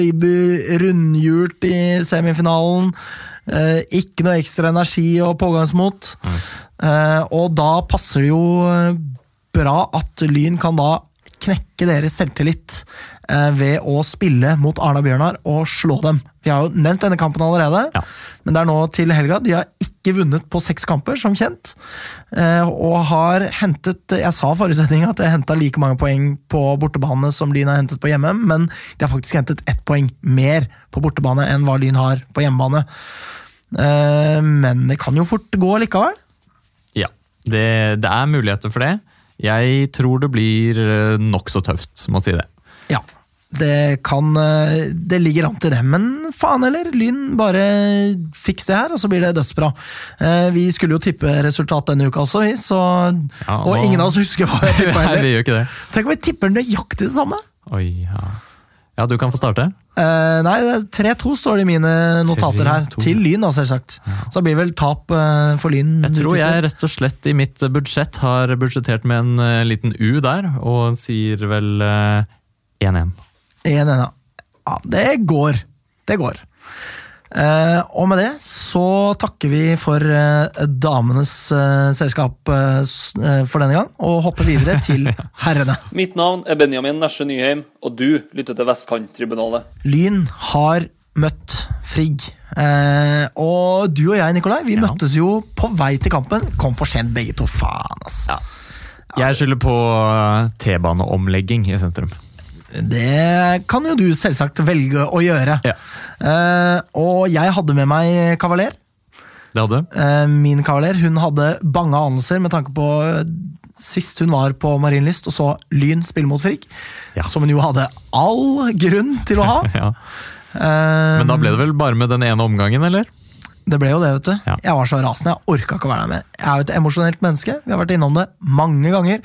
rundhjult i semifinalen. Eh, ikke noe ekstra energi og pågangsmot. Eh, og da passer det jo bra at Lyn kan da knekke deres selvtillit eh, ved å spille mot Arna Bjørnar og slå dem. Vi har jo nevnt denne kampen allerede, Ja. men det er nå til helga. De har ikke vunnet på seks kamper, som kjent. eh, Og har hentet Jeg sa forrige sending at jeg henta like mange poeng på bortebane som Lyn har hentet på hjemme, men de har faktisk hentet ett poeng mer på bortebane enn hva Lyn har på hjemmebane. Eh, Men det kan jo fort gå likevel. Ja, det, det er muligheter for det. Jeg tror det blir eh, nokså tøft, må si det. Ja, det kan eh, Det ligger an til det, men faen heller. Lyn, bare fiks det her, og så blir det dødsbra. Eh, Vi skulle jo tippe resultat denne uka også, vi, så Ja, Og ingen av oss husker hva vi tippa heller. gjør ikke det. Tenk om vi tipper nøyaktig det samme! Oi, ja. ja, du kan få starte. Eh, nei, er 3-2 står det i mine notater her. 3-2. Til Lyn, da, selvsagt. Så det blir vel tap uh, for Lyn. Jeg tror jeg rett og slett i mitt budsjett har budsjettert med en uh, liten U der, og sier vel eh, 1-1. 1-1, ja. ja. Det går. Det går. Eh, og med det så takker vi for eh, damenes eh, selskap for denne gang, og hopper videre til herrene. Mitt navn er Benjamin Nesje Nyheim, og du lytter til Vestkanttribunalet. Lyn har møtt Frigg. Eh, og du og jeg, Nikolai, vi Ja. møttes jo på vei til kampen. Kom for sent begge to, faen ass. Ja. Jeg skylder på T-baneomlegging i sentrum. Det kan jo du selvsagt velge å gjøre. Ja. Uh, og jeg hadde med meg kavaler. Det hadde du? Eh, min kavaler hun hadde bange anelser med tanke på eh, sist hun var på Marienlyst og så Lyn spille mot Frigg. Ja. Som hun jo hadde all grunn til å ha. Ja. uh, Men da ble det vel bare med den ene omgangen, eller? det ble jo det, vet du. Jeg var så rasende. Jeg orka ikke å være der mer. Jeg er jo et emosjonelt menneske. Vi har vært innom det mange ganger.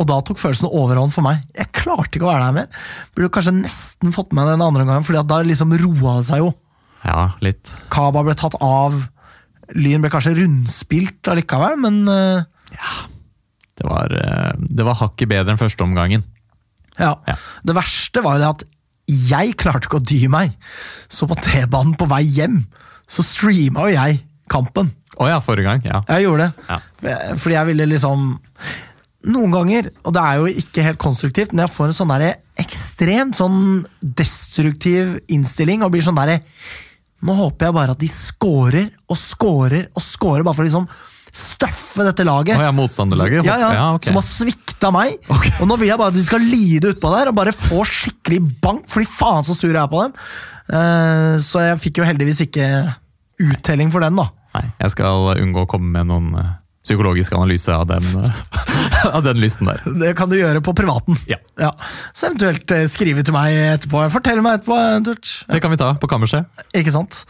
Og da tok følelsen overhånd for meg. Jeg klarte ikke å være der mer. Burde kanskje nesten fått med den andre gangen, Fordi da liksom roa det seg jo. Ja, litt. Kaba ble tatt av. Lyn ble kanskje rundspilt allikevel, men Ja, Det var, eh, det var hakket bedre enn første omgangen. Ja. Ja. Det verste var jo det at jeg klarte ikke å dy meg. Så på T-banen på vei hjem, så streama jo jeg kampen. Å ja, forrige gang. Ja. Jeg gjorde det. Ja. Fordi jeg ville liksom Noen ganger, og det er jo ikke helt konstruktivt, men jeg får en sånn der ekstremt sånn destruktiv innstilling og blir sånn derre Nå håper jeg bare at de scorer og scorer og scorer, bare for å liksom straffe dette laget. Oh, ja, motstanderlaget? Ja, ja, Ja, ok. Som har svikta meg. Okay. Og nå vil jeg bare at de skal lide utpå der og bare få skikkelig bank, fordi faen så sur jeg er på dem. Eh, så jeg fikk jo heldigvis ikke uttelling for den, da. Nei, jeg skal unngå å komme med noen eh, psykologisk analyse av den, eh, av den lysten der. Det kan du gjøre på privaten. Ja. Så eventuelt eh, skrive til meg etterpå. Fortell meg etterpå. eventuelt. Det kan vi ta på kammerset. Ikke sant?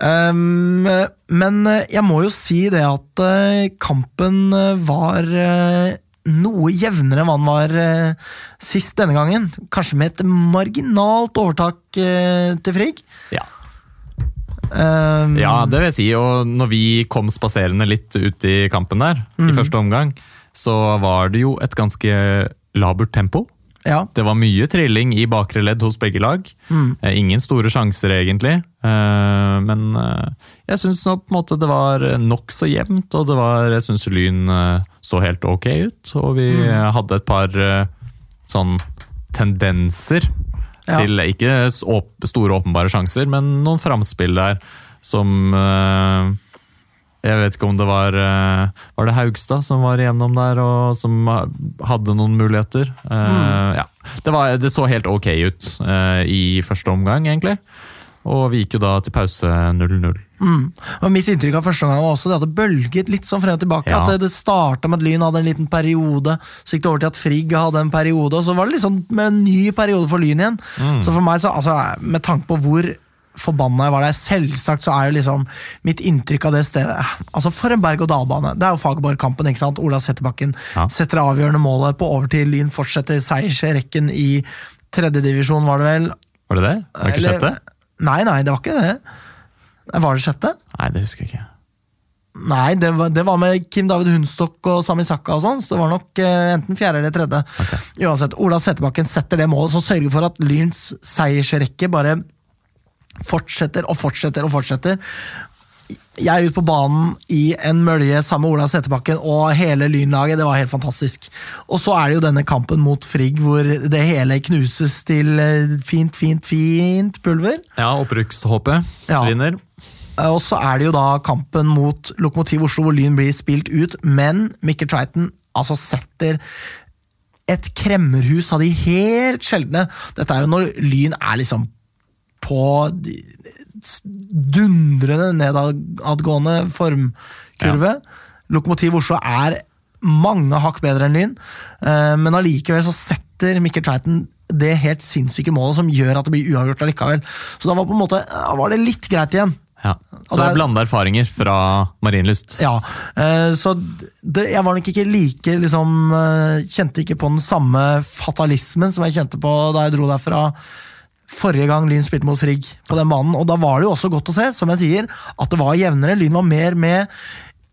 Um, men eh, jeg må jo si det at eh, kampen eh, var eh, noe jevnere enn hva den var eh, sist denne gangen. Kanskje med et marginalt overtak eh, til Frigg. Ja. Um, ja, det vil jeg si. Og når vi kom spaserende litt ut i kampen der, i første omgang, så var det jo et ganske labert tempo. ja. Det var mye trilling i bakre ledd hos begge lag. Mm. Ingen store sjanser, egentlig. Eh, Men eh, jeg syns nå på en måte det var nokså jevnt, og det var, jeg syns Lyn eh, så helt ok ut. Og vi mm. hadde et par eh, sånn tendenser Ja. til ikke store åpenbare sjanser, men noen framspill der som eh, jeg vet ikke om det var eh, Var det Haugstad som var igjennom der, og som hadde noen muligheter? Mm. ja. det, var, det så helt ok ut eh, i første omgang, egentlig. Og vi gikk jo da til pause 0-0. Og Mitt inntrykk av første gang var også det hadde bølget litt sånn frem og tilbake. Ja. At det, starta med at Lyn hadde en liten periode, så gikk det over til at Frigg hadde en periode, og så var det liksom med en ny periode for Lyn igjen. Så for meg, så, altså, med tanke på hvor forbanna jeg var der, selvsagt så er jo liksom mitt inntrykk av det stedet Altså For en berg-og-dal-bane. Det er jo Fagerborg-kampen. ikke sant? Ola Settebakken Ja. setter det avgjørende målet på overtid. Lyn fortsetter seiersrekken i tredjedivisjon, var det vel? Var det det? Var det ikke sjette? Nei, nei, det var ikke det. Var det sjette? Nei, det husker jeg ikke. Nei, det var, det var med Kim David Hundstokk og Sami Sakka og sånn, så det var nok eh, enten fjerde eller tredje. Okay. Uansett, Ola Settebakken setter det målet som sørger for at Lyns seiersrekke bare fortsetter og fortsetter og fortsetter. Jeg er ute på banen i en mølje sammen med Ola Settebakken og hele Lynlaget. Det var helt fantastisk. Og så er det jo denne kampen mot Frigg, hvor det hele knuses til eh, fint, fint, fint pulver. Ja, opprykkshåpet svinner. Ja. Og så er det jo da kampen mot Lokomotiv Oslo, hvor Lyn blir spilt ut, men Mikkel Triton altså setter et kremmerhus av de helt sjeldne. Dette er jo når Lyn er liksom på dundrende nedadgående formkurve. Lokomotiv Oslo er mange hakk bedre enn Lyn, eh, men allikevel så setter Mikkel Tveiten det helt sinnssyke målet som gjør at det blir uavgjort allikevel. Så da var på en måte, var det litt greit igjen. Ja. Så det er- er blanda erfaringer fra Marienlyst. Ja, eh, så det, jeg var nok ikke like liksom, eh, Kjente ikke på den samme fatalismen som jeg kjente på da jeg dro derfra forrige gang Lyn spilte mot Frigg på den banen. Og da var det jo også godt å se, som jeg sier, at det var jevnere. Lyn var mer med.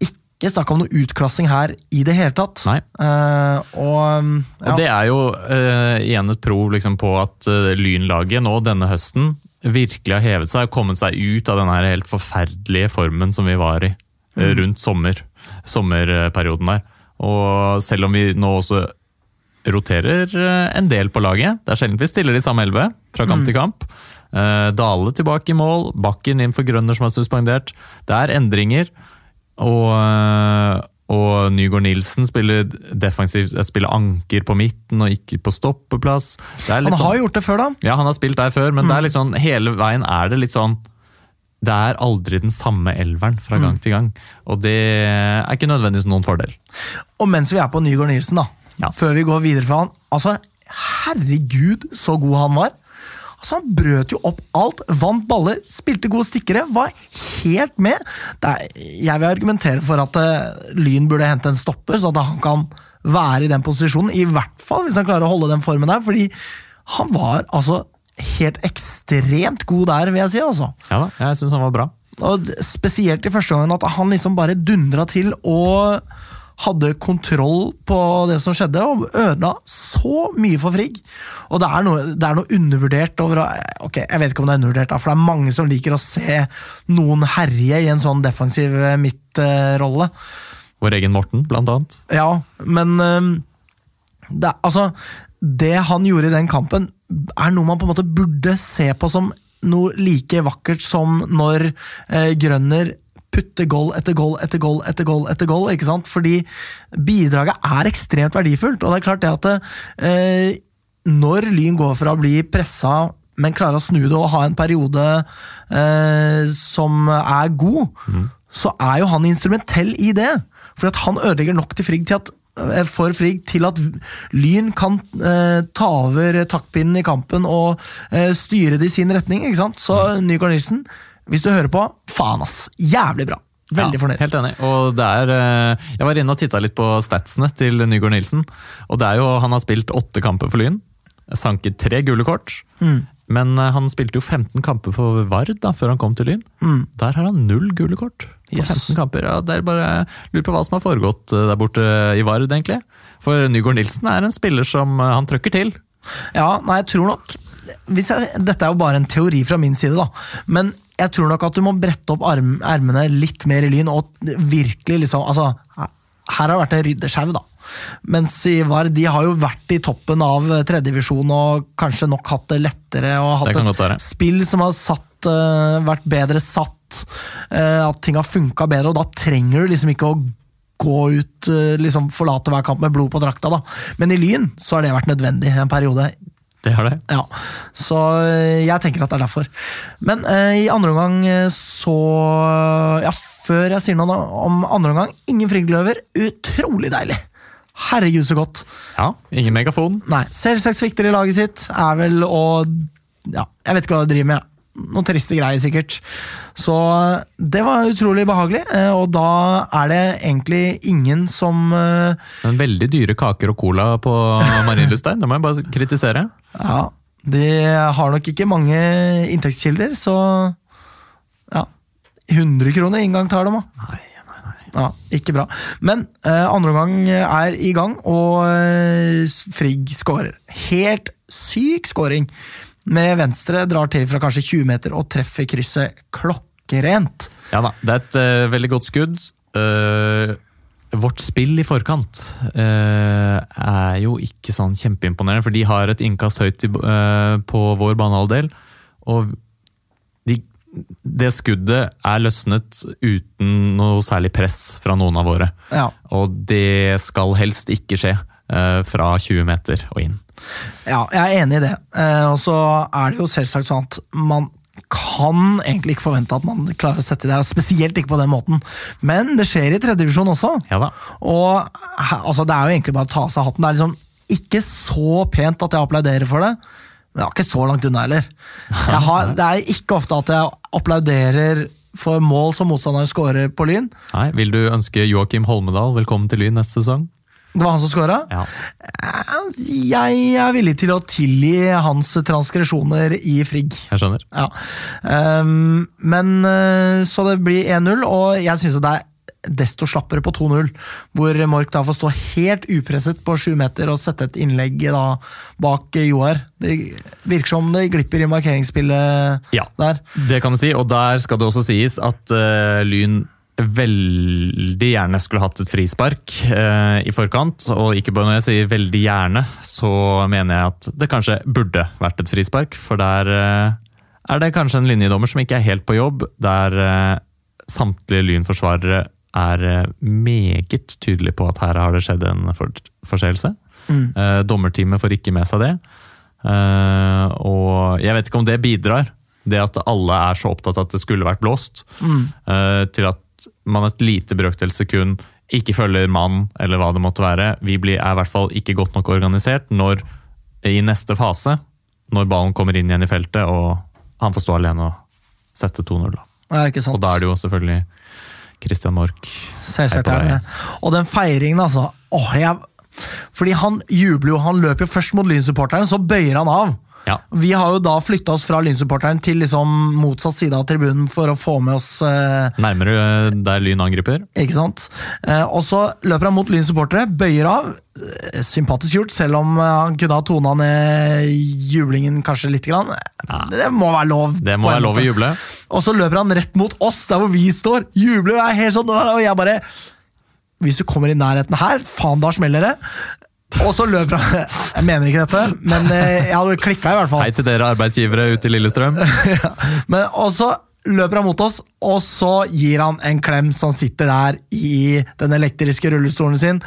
Ikke snakk om noe utklassing her i det hele tatt. Nei. Uh, og ja. Og det er jo uh, igjen et prov liksom, på at uh, Lynlaget nå denne høsten virkelig har hevet seg og kommet seg ut av den helt forferdelige formen som vi var i mm. rundt sommer, sommerperioden der. Og selv om vi nå også roterer eh, en del på laget, det er sjelden vi stiller de samme elleve fra kamp til kamp. Eh, Dale tilbake i mål, Bakken inn for Grønner som er suspendert. Det er endringer. Og, eh, og Nygaard Nilsen spiller spiller anker på midten og ikke på stoppeplass. Han har sånn, gjort det før, da. ja, han har spilt der før, men er litt sånn, hele veien er det litt sånn Det er aldri den samme elveren fra gang til gang. Og det er ikke nødvendigvis noen fordel. Og mens vi er på Nygaard Nielsen, da, Ja. før vi går videre fra han Altså, herregud, så god han var. Altså, Han brøt jo opp alt, vant baller, spilte gode stikkere, var helt med. Er, jeg vil argumentere for at uh, Lyn burde hente en stopper, så at han kan være i den posisjonen. I hvert fall hvis han klarer å holde den formen der, fordi han var altså helt ekstremt god der, vil jeg si. altså. Ja jeg syns han var bra. Og spesielt i første gangen at han liksom bare dundra til og hadde kontroll på det som skjedde, og ødela så mye for Frigg. Og det er noe, det er noe undervurdert over Ok, jeg vet ikke om det er undervurdert, for det er mange som liker å se noen herje i en sånn defensiv eh, midtrolle. Vår egen Morten, blant annet. Ja, men det, er- altså, det han gjorde i den kampen, er noe man på en måte burde se på som noe like vakkert som når eh, Grønner putter goal etter goal etter goal etter goal. etter goal, ikke sant? Fordi bidraget er ekstremt verdifullt. Og det er klart det at eh, når Lyn går fra å bli pressa, men klarer å snu det og ha en periode eh, som er god, så er jo han instrumentell i det. For at han ødelegger nok til Frigg til at eh, for Frigg til at Lyn kan eh, ta over taktpinnen i kampen og eh, styre det i sin retning. ikke sant? Så Nygaard Nilsen, hvis du hører på, faen ass, jævlig bra. Veldig ja, fornøyd. Helt enig. Og det er, eh, jeg var inne og titta litt på statsene til Nygaard Nilsen. Og det er jo, han har spilt åtte kamper for Lyn. Sanket tre gule kort. Mm. Men eh, han spilte jo 15 kamper for Vard da, før han kom til Lyn. Mm. Der har han null gule kort. På Yes. 15 kamper. Ja, det er bare Lurer på hva som har foregått eh, der borte i Vard, egentlig. For Nygaard Nilsen er en spiller som han trøkker til. Ja, nei, jeg tror nok hvis jeg, Dette er jo bare en teori fra min side, da. Men jeg tror nok at du må brette opp arm, ermene litt mer i Lyn og virkelig liksom altså, Her har det vært en ryddesjau, da. Mens i VAR de har jo vært i toppen av tredjedivisjon og kanskje nok hatt det lettere. og hatt være. et spill som har satt, eh, vært bedre satt. eh, at ting har funka bedre, og da trenger du liksom ikke å gå ut, eh, liksom forlate hver kamp med blod på drakta. da. Men i Lyn så har det vært nødvendig en periode. Det har det. Ja, så eh, jeg tenker at det er derfor. Men eh, i andre omgang eh, så Ja, før jeg sier noe om andre omgang, ingen Friggløver. Utrolig deilig! Herregud, så godt. Ja, Ingen megafon. Nei, selvsagt svikter i laget sitt er vel å Ja, jeg vet ikke hva de driver med. Noen triste greier, sikkert. Så det var utrolig behagelig, eh, og da er det egentlig ingen som eh, Men veldig dyre kaker og cola på Marienlyst der. Det må jeg bare kritisere. Ja, de har nok ikke mange inntektskilder, så ja. 100 kroner inngang tar de, da. Nei. Ja, ikke bra. Men eh, andre omgang er i gang, og eh, Frigg skårer. Helt syk skåring. Med venstre drar til fra kanskje 20 meter og treffer krysset klokkerent. Ja da, det er et uh, veldig godt skudd. Uh, vårt spill i forkant uh, er jo ikke sånn kjempeimponerende, for de har et innkast høyt i, på vår banehalvdel. Og de, det skuddet er løsnet uten noe særlig press fra noen av våre. Ja. Og det skal helst ikke skje fra 20 meter og inn. Ja, jeg er enig i det. Eh, og så er det jo selvsagt sånn at man kan egentlig ikke forvente at man klarer å sette det her, spesielt ikke på den måten. Men det skjer i tredjedivisjon også. Ja da. Og altså, det er jo egentlig bare å ta av seg hatten. Det er liksom ikke så pent at jeg applauderer for det, men jeg er ikke så langt unna heller. Jeg har, det er ikke ofte at jeg applauderer for mål som motstanderen scorer på Lyn. Nei, vil du ønske Joakim Holmedal velkommen til Lyn neste sesong? Det var han som scora. Ja. Jeg er villig til å tilgi hans transgresjoner i Frigg. Jeg skjønner. Ja. Um, men eh, Så det blir 1-0, og jeg syns det er desto slappere på 2-0. Hvor Mork da får stå helt upresset på sju meter og sette et innlegg da bak eh, Joar. Det virker som det glipper i markeringsspillet Ja. der. Det kan vi si, og der skal det også sies at uh, Lyn veldig gjerne skulle hatt et frispark eh, i forkant. Og ikke bare når jeg sier veldig gjerne, så mener jeg at det kanskje burde vært et frispark. For der eh, er det kanskje en linjedommer som ikke er helt på jobb, der eh, samtlige Lyn-forsvarere er eh, meget tydelige på at her har det skjedd en for forseelse. Eh, dommerteamet får ikke med seg det. Eh, og jeg vet ikke om det bidrar, det at alle er så opptatt av at det skulle vært blåst, mm. til at man et lite brøkdels sekund ikke følger mann, eller hva det måtte være. Vi blir, er i hvert fall ikke godt nok organisert når i neste fase, når ballen kommer inn igjen i feltet, og han får stå alene og sette 2-0. da. Ja. Og da er det jo selvfølgelig Christian Mork. Selvsagt er det. Og den feiringen, altså. Åh, jeg, fordi han jubler jo, han løper jo først mot Lyn-supporterne, så bøyer han av. Ja. Vi har jo da flytta oss fra Lyn-supporteren til liksom motsatt side av tribunen for å få med oss eh, Nærmere eh, der Lyn angriper. Ikke sant? Eh, og så løper han mot Lyns supportere, bøyer av. Eh, sympatisk gjort, selv om eh, han kunne ha tona ned jublingen kanskje litt. Grann. Det må være lov. Det må være lov å juble. Og så løper han rett mot oss, der hvor vi står. Jubler og er helt sånn, og jeg bare Hvis du kommer i nærheten her, faen, da smeller det. Og så løper han Jeg mener ikke dette, men eh, jeg hadde klikka i hvert fall. Hei til dere arbeidsgivere ute i Lillestrøm. Men, og så løper han mot oss, og så gir han en klem som sitter der i den elektriske rullestolen sin.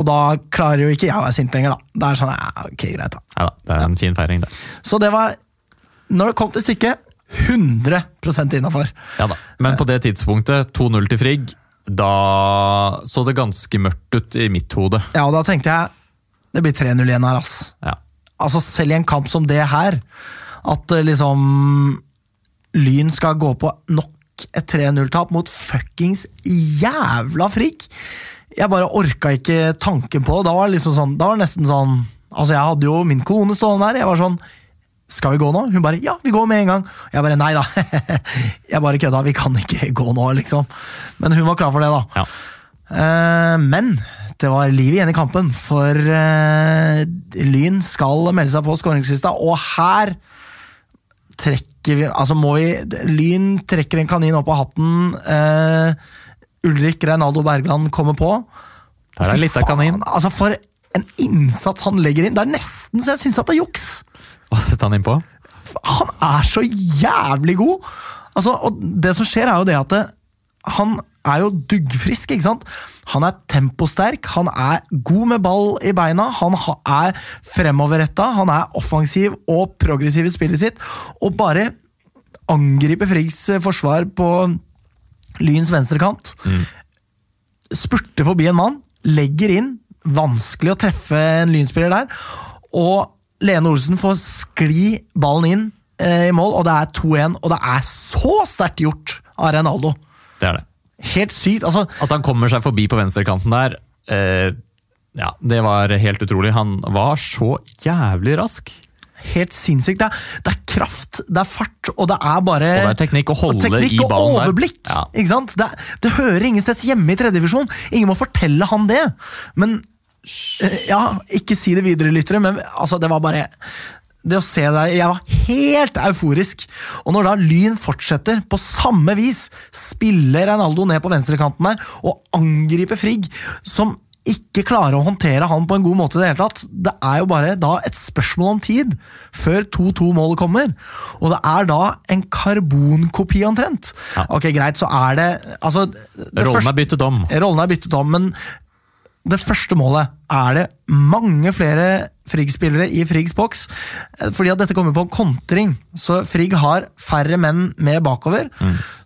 Og da klarer jo ikke jeg å være sint lenger, da. Det er sånn, ja, ok, greit da. Ja, det er en fin feiring, det. Så det var, når det kom til stykket, 100% innafor. Ja da. Men på det tidspunktet, 2-0 til Frigg, da så det ganske mørkt ut i mitt hode. Ja, og da tenkte jeg det blir 3-0 igjen her, ass. Ja. Altså, selv i en kamp som det her, at eh, liksom Lyn skal gå på nok et 3-0-tap mot fuckings jævla Frigg. Jeg bare orka ikke tanken på det. Da var det liksom sånn, da var det nesten sånn Altså, jeg hadde jo min kone stående der. Jeg var sånn Skal vi gå nå? Hun bare ja, vi går med en gang. Jeg bare nei da. jeg bare kødda. Vi kan ikke gå nå, liksom. Men hun var klar for det, da. Ja. Eh, men det var liv igjen i kampen, for eh, Lyn skal melde seg på skåringslista, og her trekker vi Altså må vi Lyn trekker en kanin opp av hatten. eh, Ulrik Reinaldo Bergland kommer på. Der er litt av kanin. Altså For en innsats han legger inn. Det er nesten så jeg syns at det er juks! Og setter han innpå. Han er så jævlig god! Altså, og det som skjer, er jo det at det, han er jo duggfrisk, ikke sant? Han er temposterk, han er god med ball i beina, han er fremoverretta, han er offensiv og progressiv i spillet sitt, og bare angriper Friggs eh, forsvar på Lyns venstrekant. Spurter forbi en mann, legger inn, vanskelig å treffe en Lynspiller der, og Lene Olsen får skli ballen inn eh, i mål, og det er 2-1, og det er så sterkt gjort av Reinaldo! Det er det. Helt sykt. altså At han kommer seg forbi på venstrekanten der, eh, ja, det var helt utrolig. Han var så jævlig rask. Helt sinnssykt. Det er, det er kraft, det er fart, og det er bare Og det er teknikk å holde teknikk i og ballen der. overblikk. Ja. Ikke sant? Det, det hører ingen steds hjemme i tredjedivisjon. Ingen må fortelle han det. Men Ja, ikke si det videre, lyttere, men altså, det var bare det å se deg Jeg var helt euforisk. Og når da Lyn fortsetter på samme vis, spiller Reinaldo ned på venstrekanten der og angriper Frigg, som ikke klarer å håndtere han på en god måte i det hele tatt. Det er jo bare da et spørsmål om tid før 2-2-målet kommer. Og det er da en karbonkopi omtrent. Ja. Ok, greit, så er det altså, det Rollen er byttet om. Rollen er byttet om, men det første målet er det mange flere Frigg-spillere i Friggs boks. Fordi at dette kommer på en kontring, så Frigg har færre menn med bakover.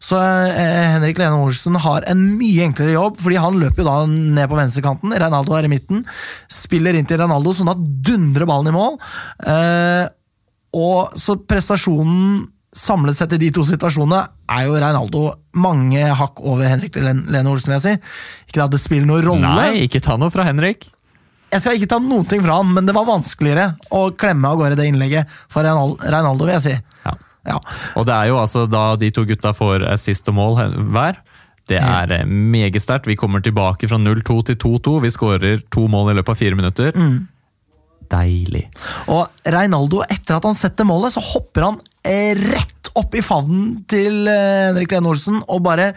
Så eh, Henrik Lene Olsen har en mye enklere jobb, fordi han løper jo da ned på venstrekanten. Reinaldo er i midten. Spiller inn til Reinaldo, sånn at dundrer ballen i mål. Eh, og så prestasjonen samlet sett i de to situasjonene er jo Reinaldo mange hakk over Henrik Lene Olsen, vil jeg si. Ikke at det spiller noen rolle. Nei, ikke ta noe fra Henrik. Jeg skal ikke ta noen ting fra han, men det var vanskeligere å klemme av gårde det innlegget for Reinaldo, vil jeg si. Ja. Ja. Og det er jo altså da de to gutta får assist og mål hver. Det er eh, meget sterkt. Vi kommer tilbake fra 0-2 til 2-2. Vi skårer to mål i løpet av fire minutter. Deilig. Og Reinaldo, etter at han setter målet, så hopper han rett opp i favnen til eh, Henrik Lene Olsen og bare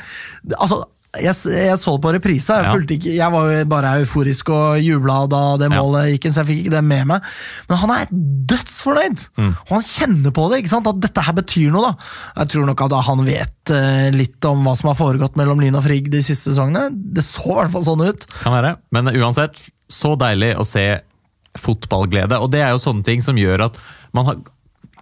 Altså, jeg, jeg så det på reprisa. Jeg, ikke, jeg var jo bare euforisk og jubla da det målet gikk inn, så jeg fikk ikke det med meg. Men han er dødsfornøyd! Mm. Og han kjenner på det, ikke sant? at dette her betyr noe. da. Jeg tror nok at han vet eh, litt om hva som har foregått mellom Lyn og Frigg de siste sesongene. Det så i hvert fall sånn ut. Kan være. Men uansett, så deilig å se fotballglede. Og det er jo sånne ting som gjør at man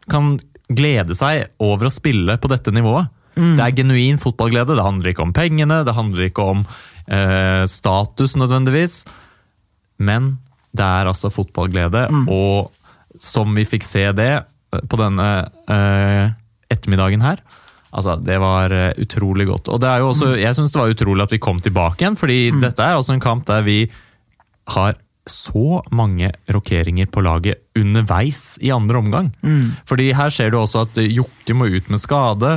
kan glede seg over å spille på dette nivået. Det er genuin fotballglede. Det handler ikke om pengene, det handler ikke om eh, status nødvendigvis. Men det er altså fotballglede, og som vi fikk se det eh, på denne eh, ettermiddagen her, altså det var eh, utrolig godt. Og det er jo også, jeg syns det var utrolig at vi kom tilbake igjen, fordi dette er også en kamp der vi har så mange rokeringer på laget underveis i andre omgang. Fordi her ser du også at Jokke må ut med skade,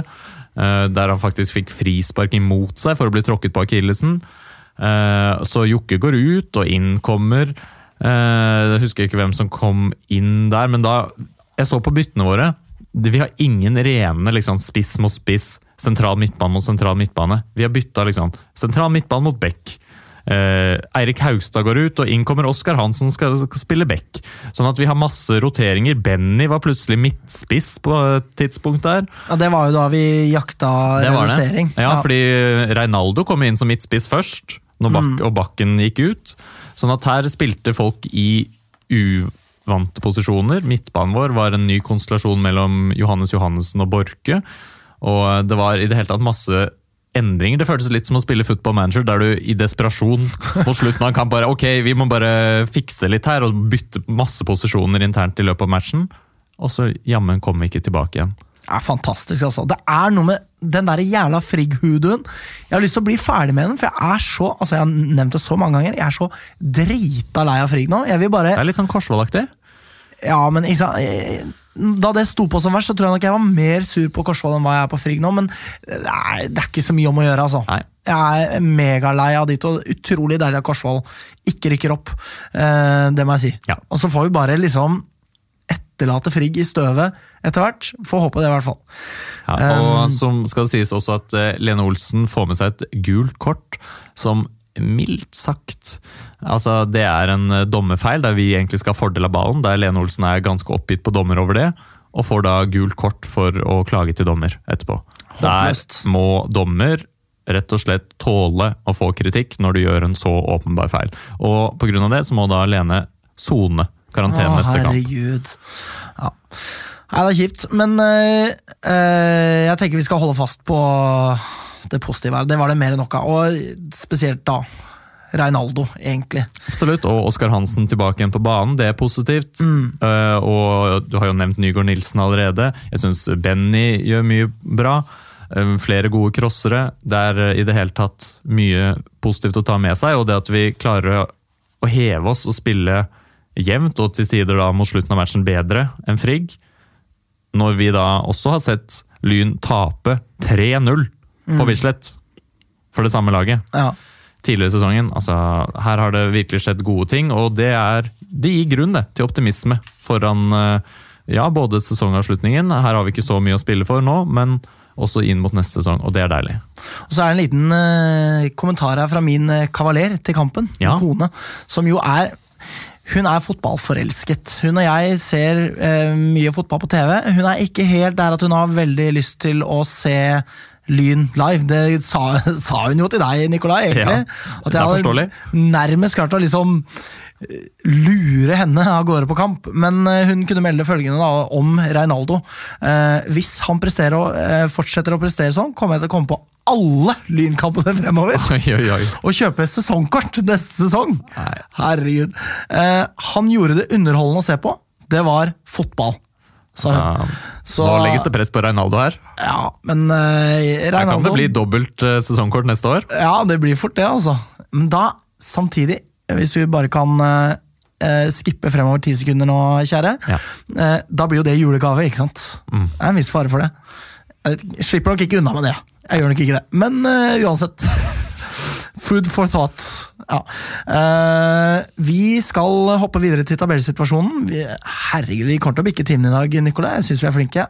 eh, der han faktisk fikk frispark imot seg for å bli tråkket på akillesen. Eh, Så Jokke går ut, og inn kommer eh, Jeg husker ikke hvem som kom inn der, men da Jeg så på byttene våre. Vi har ingen rene liksom, spiss mot spiss, sentral midtbane mot sentral midtbane. Vi har bytta liksom, sentral midtbane mot back. Eh, Eirik Haugstad går ut, og inn kommer Oskar Hansen skal, spille back. Sånn at vi har masse roteringer. Benny var plutselig midtspiss på et tidspunkt der. Ja, Det var jo da vi jakta redusering. Ja, fordi Reinaldo kom inn som midtspiss først, Bak og Bakken gikk ut. Sånn at her spilte folk i uvante posisjoner. Midtbanen vår var en ny konstellasjon mellom Johannes Johannessen og Borke. Og det var i det hele tatt masse endringer. Det føltes litt som å spille football manager, der du i desperasjon på slutten av en kamp bare Ok, vi må bare fikse litt her, og bytte masse posisjoner internt i løpet av matchen. Og så jammen kommer vi ikke tilbake igjen. Det er fantastisk, altså. Det er noe med den der jævla Frigg-huduen. Jeg har lyst til å bli ferdig med den, for jeg er så altså jeg har nevnt det så mange ganger, jeg er så drita lei av Frigg nå. Jeg vil bare Det er litt sånn Korsvoll-aktig. Ja, men eh, Da det sto på som verst, så tror jeg nok jeg var mer sur på Korsvoll enn hva jeg er på Frigg nå, men er, det er ikke så mye om å gjøre, altså. Nei. Jeg er megalei av dit, og utrolig deilig at Korsvoll ikke rykker opp. Eh, det må jeg si. Ja. Og så får vi bare liksom etterlate Frigg i støvet etter hvert. Får håpe det, i hvert fall. Ja, og som skal det sies også at eh, Lene Olsen får med seg et gult kort, som mildt sagt Altså, det er en eh, dommerfeil der vi egentlig skal ha fordel av ballen, der Lene Olsen er ganske oppgitt på dommer over det, og får da gult kort for å klage til dommer etterpå. Håpløst. Der må dommer rett og slett tåle å få kritikk når du gjør en så åpenbar feil. Og på grunn av det så må da Lene sone karantene neste kamp. herregud. Ja. Nei, det er kjipt, men øh, øh, jeg tenker vi skal holde fast på det positive her. Det var det mer enn nok av, og spesielt da Reinaldo, egentlig. Absolutt, og Oskar Hansen tilbake igjen på banen, det er positivt. Eh, og du har jo nevnt Nygaard Nilsen allerede. Jeg syns Benny gjør mye bra. Uh, flere gode crossere. Det er uh, i det hele tatt mye positivt å ta med seg, og det at vi klarer å heve oss og spille jevnt, og til tider da mot slutten av matchen bedre enn Frigg. Når vi da også har sett Lyn tape 3-0 på Bislett for det samme laget Ja. tidligere i sesongen. Altså, her har det virkelig skjedd gode ting, og det, er, det gir grunn det, til optimisme foran, eh, Ja, både sesongavslutningen, her har vi ikke så mye å spille for nå, men også inn mot neste sesong, og det er deilig. Og så er det en liten uh, kommentar her fra min eh, kavaler til kampen, Ja. min kone, som jo er hun er fotballforelsket. Hun og jeg ser uh, mye fotball på TV. Hun er ikke helt der at hun har veldig lyst til å se Lyn live. Det sa, sa hun jo til deg, Nikolai. egentlig. Ja, At det jeg hadde nærmest klart å liksom eh, lure henne av gårde på kamp. Men eh, hun kunne melde følgende da, om Reinaldo. Eh, hvis han presterer eh, fortsetter å prestere sånn, kommer jeg til å komme på alle Lynkampene fremover Oi, oi, oi. og kjøpe sesongkort neste sesong. Nei. Herregud. Eh, han gjorde det underholdende å se på. Det var fotball. Så, Ja, så- Nå legges det press på Reinaldo her. Ja, men Reinaldo... Her kan det bli dobbelt uh, sesongkort neste år. Ja, det blir fort det, altså. Men da, samtidig, hvis vi bare kan eh, eh, skippe fremover ti sekunder nå, kjære, Ja. eh, da blir jo det julegave, ikke sant? Det er en viss fare for det. Jeg slipper nok ikke unna med det. Jeg gjør nok ikke det. Men eh, uansett. Food for thought. Ja. Uh, vi skal hoppe videre til tabellsituasjonen. Vi, herregud, vi kommer til å bikke timen i dag, Nikolai. Jeg syns vi er flinke.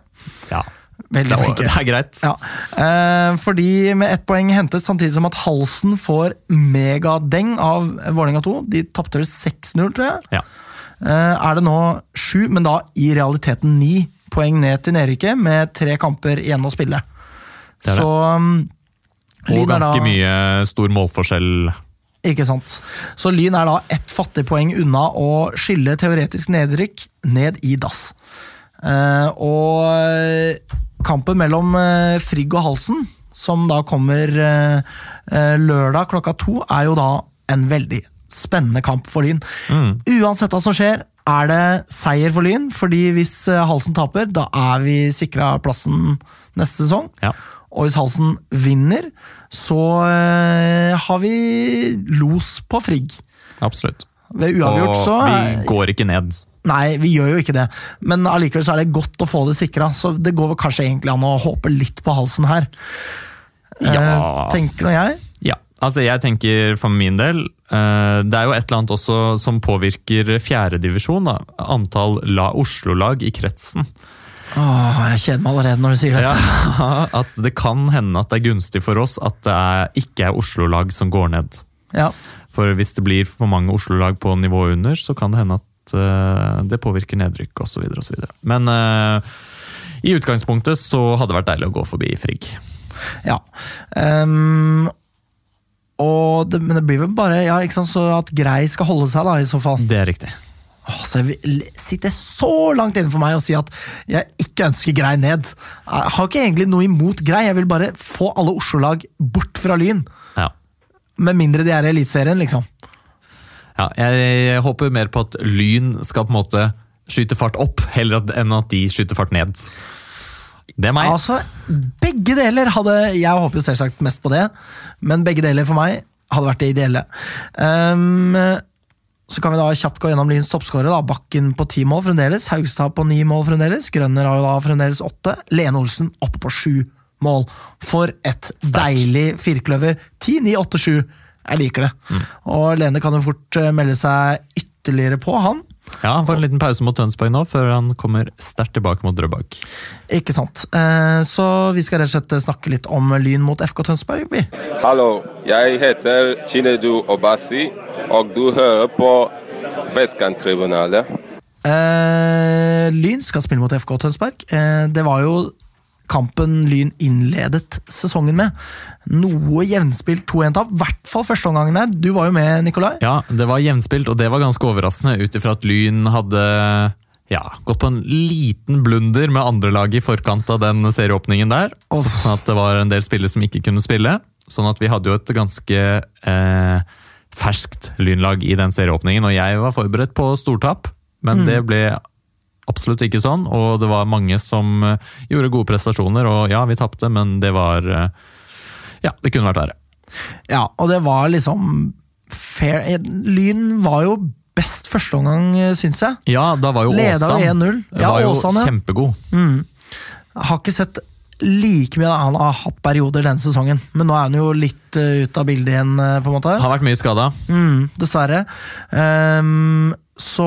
Ja, Veldig flinke. det er greit. Ja, eh, fordi med ett poeng hentet, samtidig som at Halsen får megadeng av Vålerenga 2. De tapte vel 6-0, tror jeg. Ja. Eh, er det nå sju, men da i realiteten ni poeng ned til nedrykket, med tre kamper igjen å spille. Det det. Så um, Og ganske da- mye stor målforskjell. Ikke sant. Så Lyn er da ett fattig poeng unna å skylle teoretisk nedrykk ned i dass. Eh, og kampen mellom eh, Frigg og Halsen, som da kommer eh, eh, lørdag klokka to, er jo da en veldig spennende kamp for Lyn. Mm. Uansett hva som skjer, er det seier for Lyn. fordi hvis eh, Halsen taper, da er vi sikra plassen neste sesong. Ja. Og hvis Halsen vinner, så eh, har vi los på Frigg. Absolutt. Ved uavgjort Og så vi går ikke ned. Nei, vi gjør jo ikke det. Men allikevel så er det godt å få det sikra. Så det går vel kanskje egentlig an å håpe litt på halsen her. Eh, Ja. tenker nå jeg. Ja, altså jeg tenker for min del eh, Det er jo et eller annet også som påvirker fjerdedivisjon. Antall Oslo-lag i kretsen. Åh, jeg kjeder meg allerede når du sier dette. Ja, at det kan hende at det er gunstig for oss at det er, ikke er Oslo-lag som går ned. Ja. For hvis det blir for mange Oslo-lag på nivået under, så kan det hende at uh, det påvirker nedrykk osv. Men uh, i utgangspunktet så hadde det vært deilig å gå forbi Frigg. ja. Um, og det, men det blir vel bare ja, ikke sant, så at Grei skal holde seg, da, i så fall. Det er riktig. Så jeg sitter så langt inne for meg å si at jeg ikke ønsker Grei ned. Jeg har ikke egentlig noe imot Grei, jeg vil bare få alle Oslo-lag bort fra Lyn. Ja. Med mindre de er i Eliteserien, liksom. Ja, jeg, håper mer på at Lyn skal på en måte skyte fart opp, heller enn at de skyter fart ned. Det er meg. Altså, begge deler hadde Jeg håper jo selvsagt mest på det, men begge deler for meg hadde vært det ideelle. Ehm, så kan vi da kjapt gå gjennom Lyns toppskårere. da. Bakken på ti mål fremdeles. Haugstad på ni mål fremdeles. Grønner har jo da fremdeles åtte. Lene Olsen oppe på sju mål. For et deilig firkløver. Ti, ni, åtte, sju. Jeg liker det. Mm. Og Lene kan jo fort eh, melde seg ytterligere på, han. Ja, Han får en liten pause mot Tønsberg nå, før han kommer sterkt tilbake mot Drøbak. Ikke sant. Eh, Så vi skal rett og slett snakke litt om Lyn mot FK Tønsberg. vi. Hallo, jeg heter Chinedu Obasi, og du hører på Vestkanttribunalet. Eh, Lyn skal spille mot FK Tønsberg. Eh, det var jo kampen Lyn innledet sesongen med. Noe jevnspilt 2-1-tap. I hvert fall første omgangen der. Du var jo med, Nikolai. Ja, det var jevnspilt, og det var ganske overraskende, ut ifra at Lyn hadde ja, gått på en liten blunder med andrelaget i forkant av den serieåpningen der. Sånn at det var en del spillere som ikke kunne spille. Sånn at vi hadde jo et ganske eh, ferskt Lynlag i den serieåpningen, og jeg var forberedt på stortap, men det ble absolutt ikke sånn, og det var mange som eh, gjorde gode prestasjoner, og ja, vi tapte, men det var eh, Ja, det kunne vært verre. Ja, og det var liksom fair. Eh, Lyn var jo best første omgang, syns jeg. Ja, da var jo Leda Åsan 1-0. Ja, var jo Åsan, ja. kjempegod. Har ikke sett like mye Han har hatt perioder denne sesongen, men nå er han jo litt uh, ute av bildet igjen, på en måte. Har vært mye skada. Mm, dessverre. Ehm, så,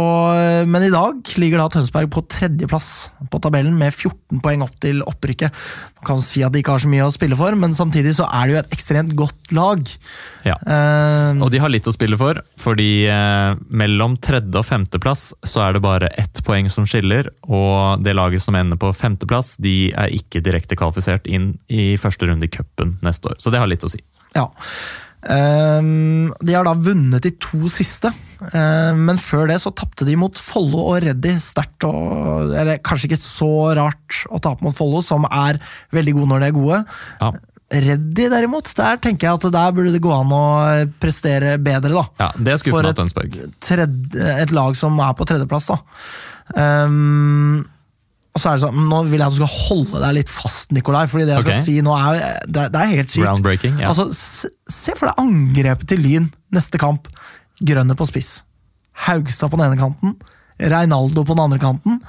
men i dag ligger da Tønsberg på tredjeplass på tabellen med 14 poeng opp til opprykket. Man kan si at de ikke har så mye å spille for, men samtidig så er det jo et ekstremt godt lag. Ja. uh, Og de har litt å spille for, fordi uh, mellom tredje og femteplass så er det bare ett poeng som skiller, og det laget som ender på femteplass, de er ikke direkte kvalifisert inn i første runde i cupen neste år. Så det har litt å si. Ja. Ehm, de har da vunnet de to siste, um, men før det så tapte de mot Follo og Reddy sterkt. og- Eller kanskje ikke så rart å tape mot Follo, som er veldig gode når de er gode. Ja, Reddy derimot, der tenker jeg at der burde det gå an å prestere bedre, da. ja Det er For skuffende et- Tønsberg. Tredje, et lag som er på tredjeplass, da. Ehm, og så er det sånn, Nå vil jeg at du skal holde deg litt fast, Nikolai. fordi det jeg skal si nå er, det, det er helt sykt. Ja. Altså, se, se for deg angrepet til Lyn neste kamp. Grønne på spiss. Haugstad på den ene kanten. Reinaldo på den andre kanten.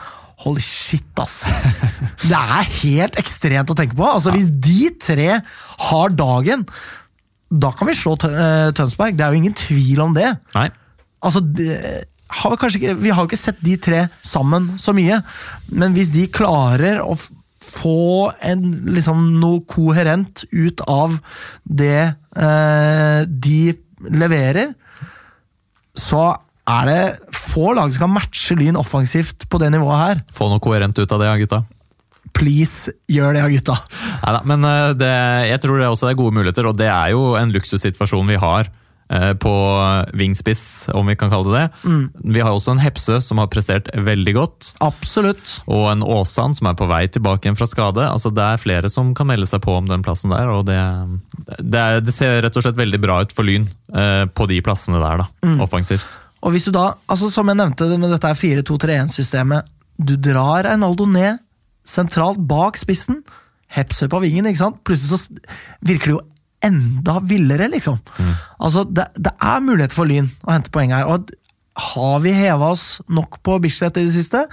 Holy shit, ass! Det er helt ekstremt å tenke på. Altså, Hvis de tre har dagen, da kan vi slå eh, Tønsberg. Det er jo ingen tvil om det. Nei. Altså, det, har vi, ikke, vi har ikke sett de tre sammen så mye, men hvis de klarer å få en, liksom, noe koherent ut av det eh, de leverer, så er det få lag som kan matche Lyn offensivt på det nivået her. Få noe koherent ut av det, ja, gutta. Please, gjør det, ja, gutta. Neida, men eh, det, jeg tror det også er gode muligheter, og det er jo en luksussituasjon vi har på vingspiss, om vi kan kalle det det. Vi har også en Hepsø som har prestert veldig godt, Absolutt. og en Åsan som er på vei tilbake igjen fra skade. Altså, det er flere som kan melde seg på om den plassen der, og det, det, er, det ser rett og slett veldig bra ut for Lyn eh, på de plassene der, da, offensivt. Og hvis du da, altså som jeg nevnte med dette er 4-2-3-1-systemet, du drar Einaldo ned sentralt bak spissen, Hepsø på vingen, ikke sant? Plutselig så virker det jo enda villere, liksom. Altså, det, det er muligheter for Lyn å hente poeng her. og har vi heva oss nok på Bislett i det siste?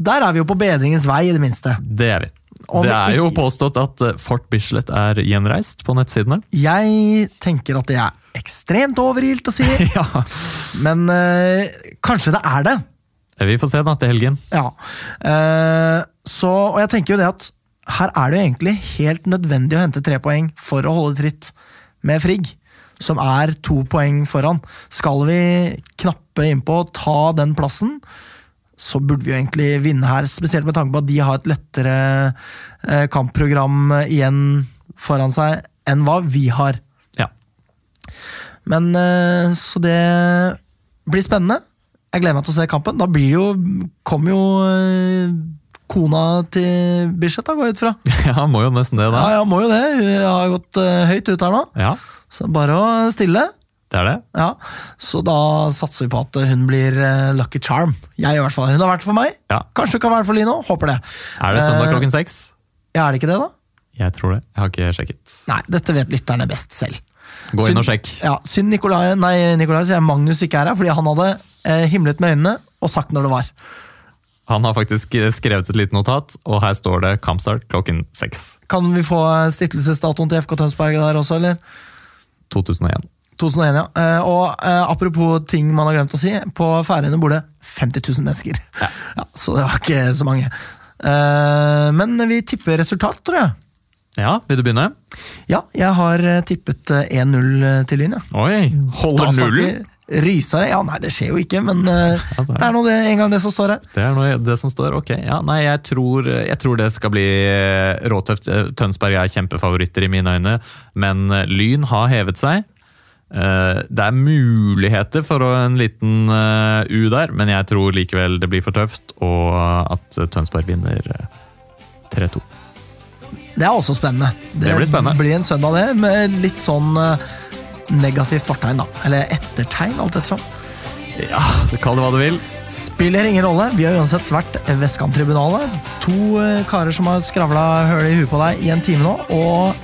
Der er vi jo på bedringens vei, i det minste. Det er vi. Om Det er jo påstått at eh, Fort Bislett er gjenreist på nettsidene. Jeg tenker at det er ekstremt overilt å si, ja. men øh, kanskje det er det. Vi får se da til helgen. Ja. Uh, så, og jeg tenker jo det at her er det jo egentlig helt nødvendig å hente tre poeng for å holde tritt med Frigg, som er to poeng foran. Skal vi knappe innpå og ta den plassen, så burde vi jo egentlig vinne her. Spesielt med tanke på at de har et lettere eh, kampprogram igjen foran seg enn hva vi har. Ja. Men eh, Så det blir spennende. Jeg gleder meg til å se kampen. Da blir jo Kommer jo eh, kona til Bislett, da, går jeg ut fra. ja, må jo nesten det, da. Ja, ja, må jo det. Hun har gått eh, høyt ut her nå. Ja, Så bare å stille. det er det. Ja, Så da satser vi på at hun blir eh, lucky charm. Jeg i hvert fall. Hun har vært for meg. Ja. Kanskje hun kan være for Lino. Håper det. Er det søndag Eh, klokken seks? Ja, Er det ikke det, da? Jeg tror det. Jeg har ikke sjekket. Nei, dette vet lytterne best selv. Gå inn og sjekk. Ja, Synd Nikolai, nei, Nikolai sier Magnus ikke er her, fordi han hadde eh, himlet med øynene og sagt når det var. Han har faktisk skrevet et lite notat, og her står det kampstart klokken seks. Kan vi få eh, stiftelsesdatoen til FK Tønsberg der også, eller? 2001. 2001, ja. Eh, og eh, apropos ting man har glemt å si, på Færøyene bor det 50 000 mennesker. Ja. så det var ikke så mange. Eh, men vi tipper resultat, tror jeg. Ja, vil du begynne? Ja, jeg har eh, tippet eh, 1-0 til Lyn, ja. Oi, holder nullen? Vi Rysere? Ja, nei, det skjer jo ikke, men uh, Ja, det er- det er nå det en gang det som står her. Det er noe, det som står, ok. Ja, nei, jeg tror, jeg tror det skal bli eh, råtøft. Eh, Tønsberg er kjempefavoritter i mine øyne, men Lyn har hevet seg. Uh, Det er muligheter for en liten uh, U der, men jeg tror likevel det blir for tøft, og at Tønsberg vinner eh, 3-2. Det er også spennende. Det blir spennende. blir en søndag, det, med litt sånn negativt fortegn, da. Eller ettertegn, alt ettersom. Ja, kall det hva du vil. Spiller ingen rolle. Vi har uansett vært Vestkanttribunalet. To eh, karer som har skravla høl i huet på deg i en time nå. Og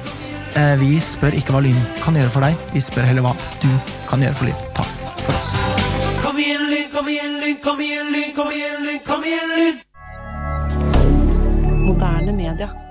eh, vi spør ikke hva Lyn kan gjøre for deg, vi spør heller hva du kan gjøre for Lyn. Takk for oss. Kom igjen, Lyn, kom igjen, Lyn, kom igjen, Lyn, kom igjen, Lyn, kom igjen, Lyn! Moderne media.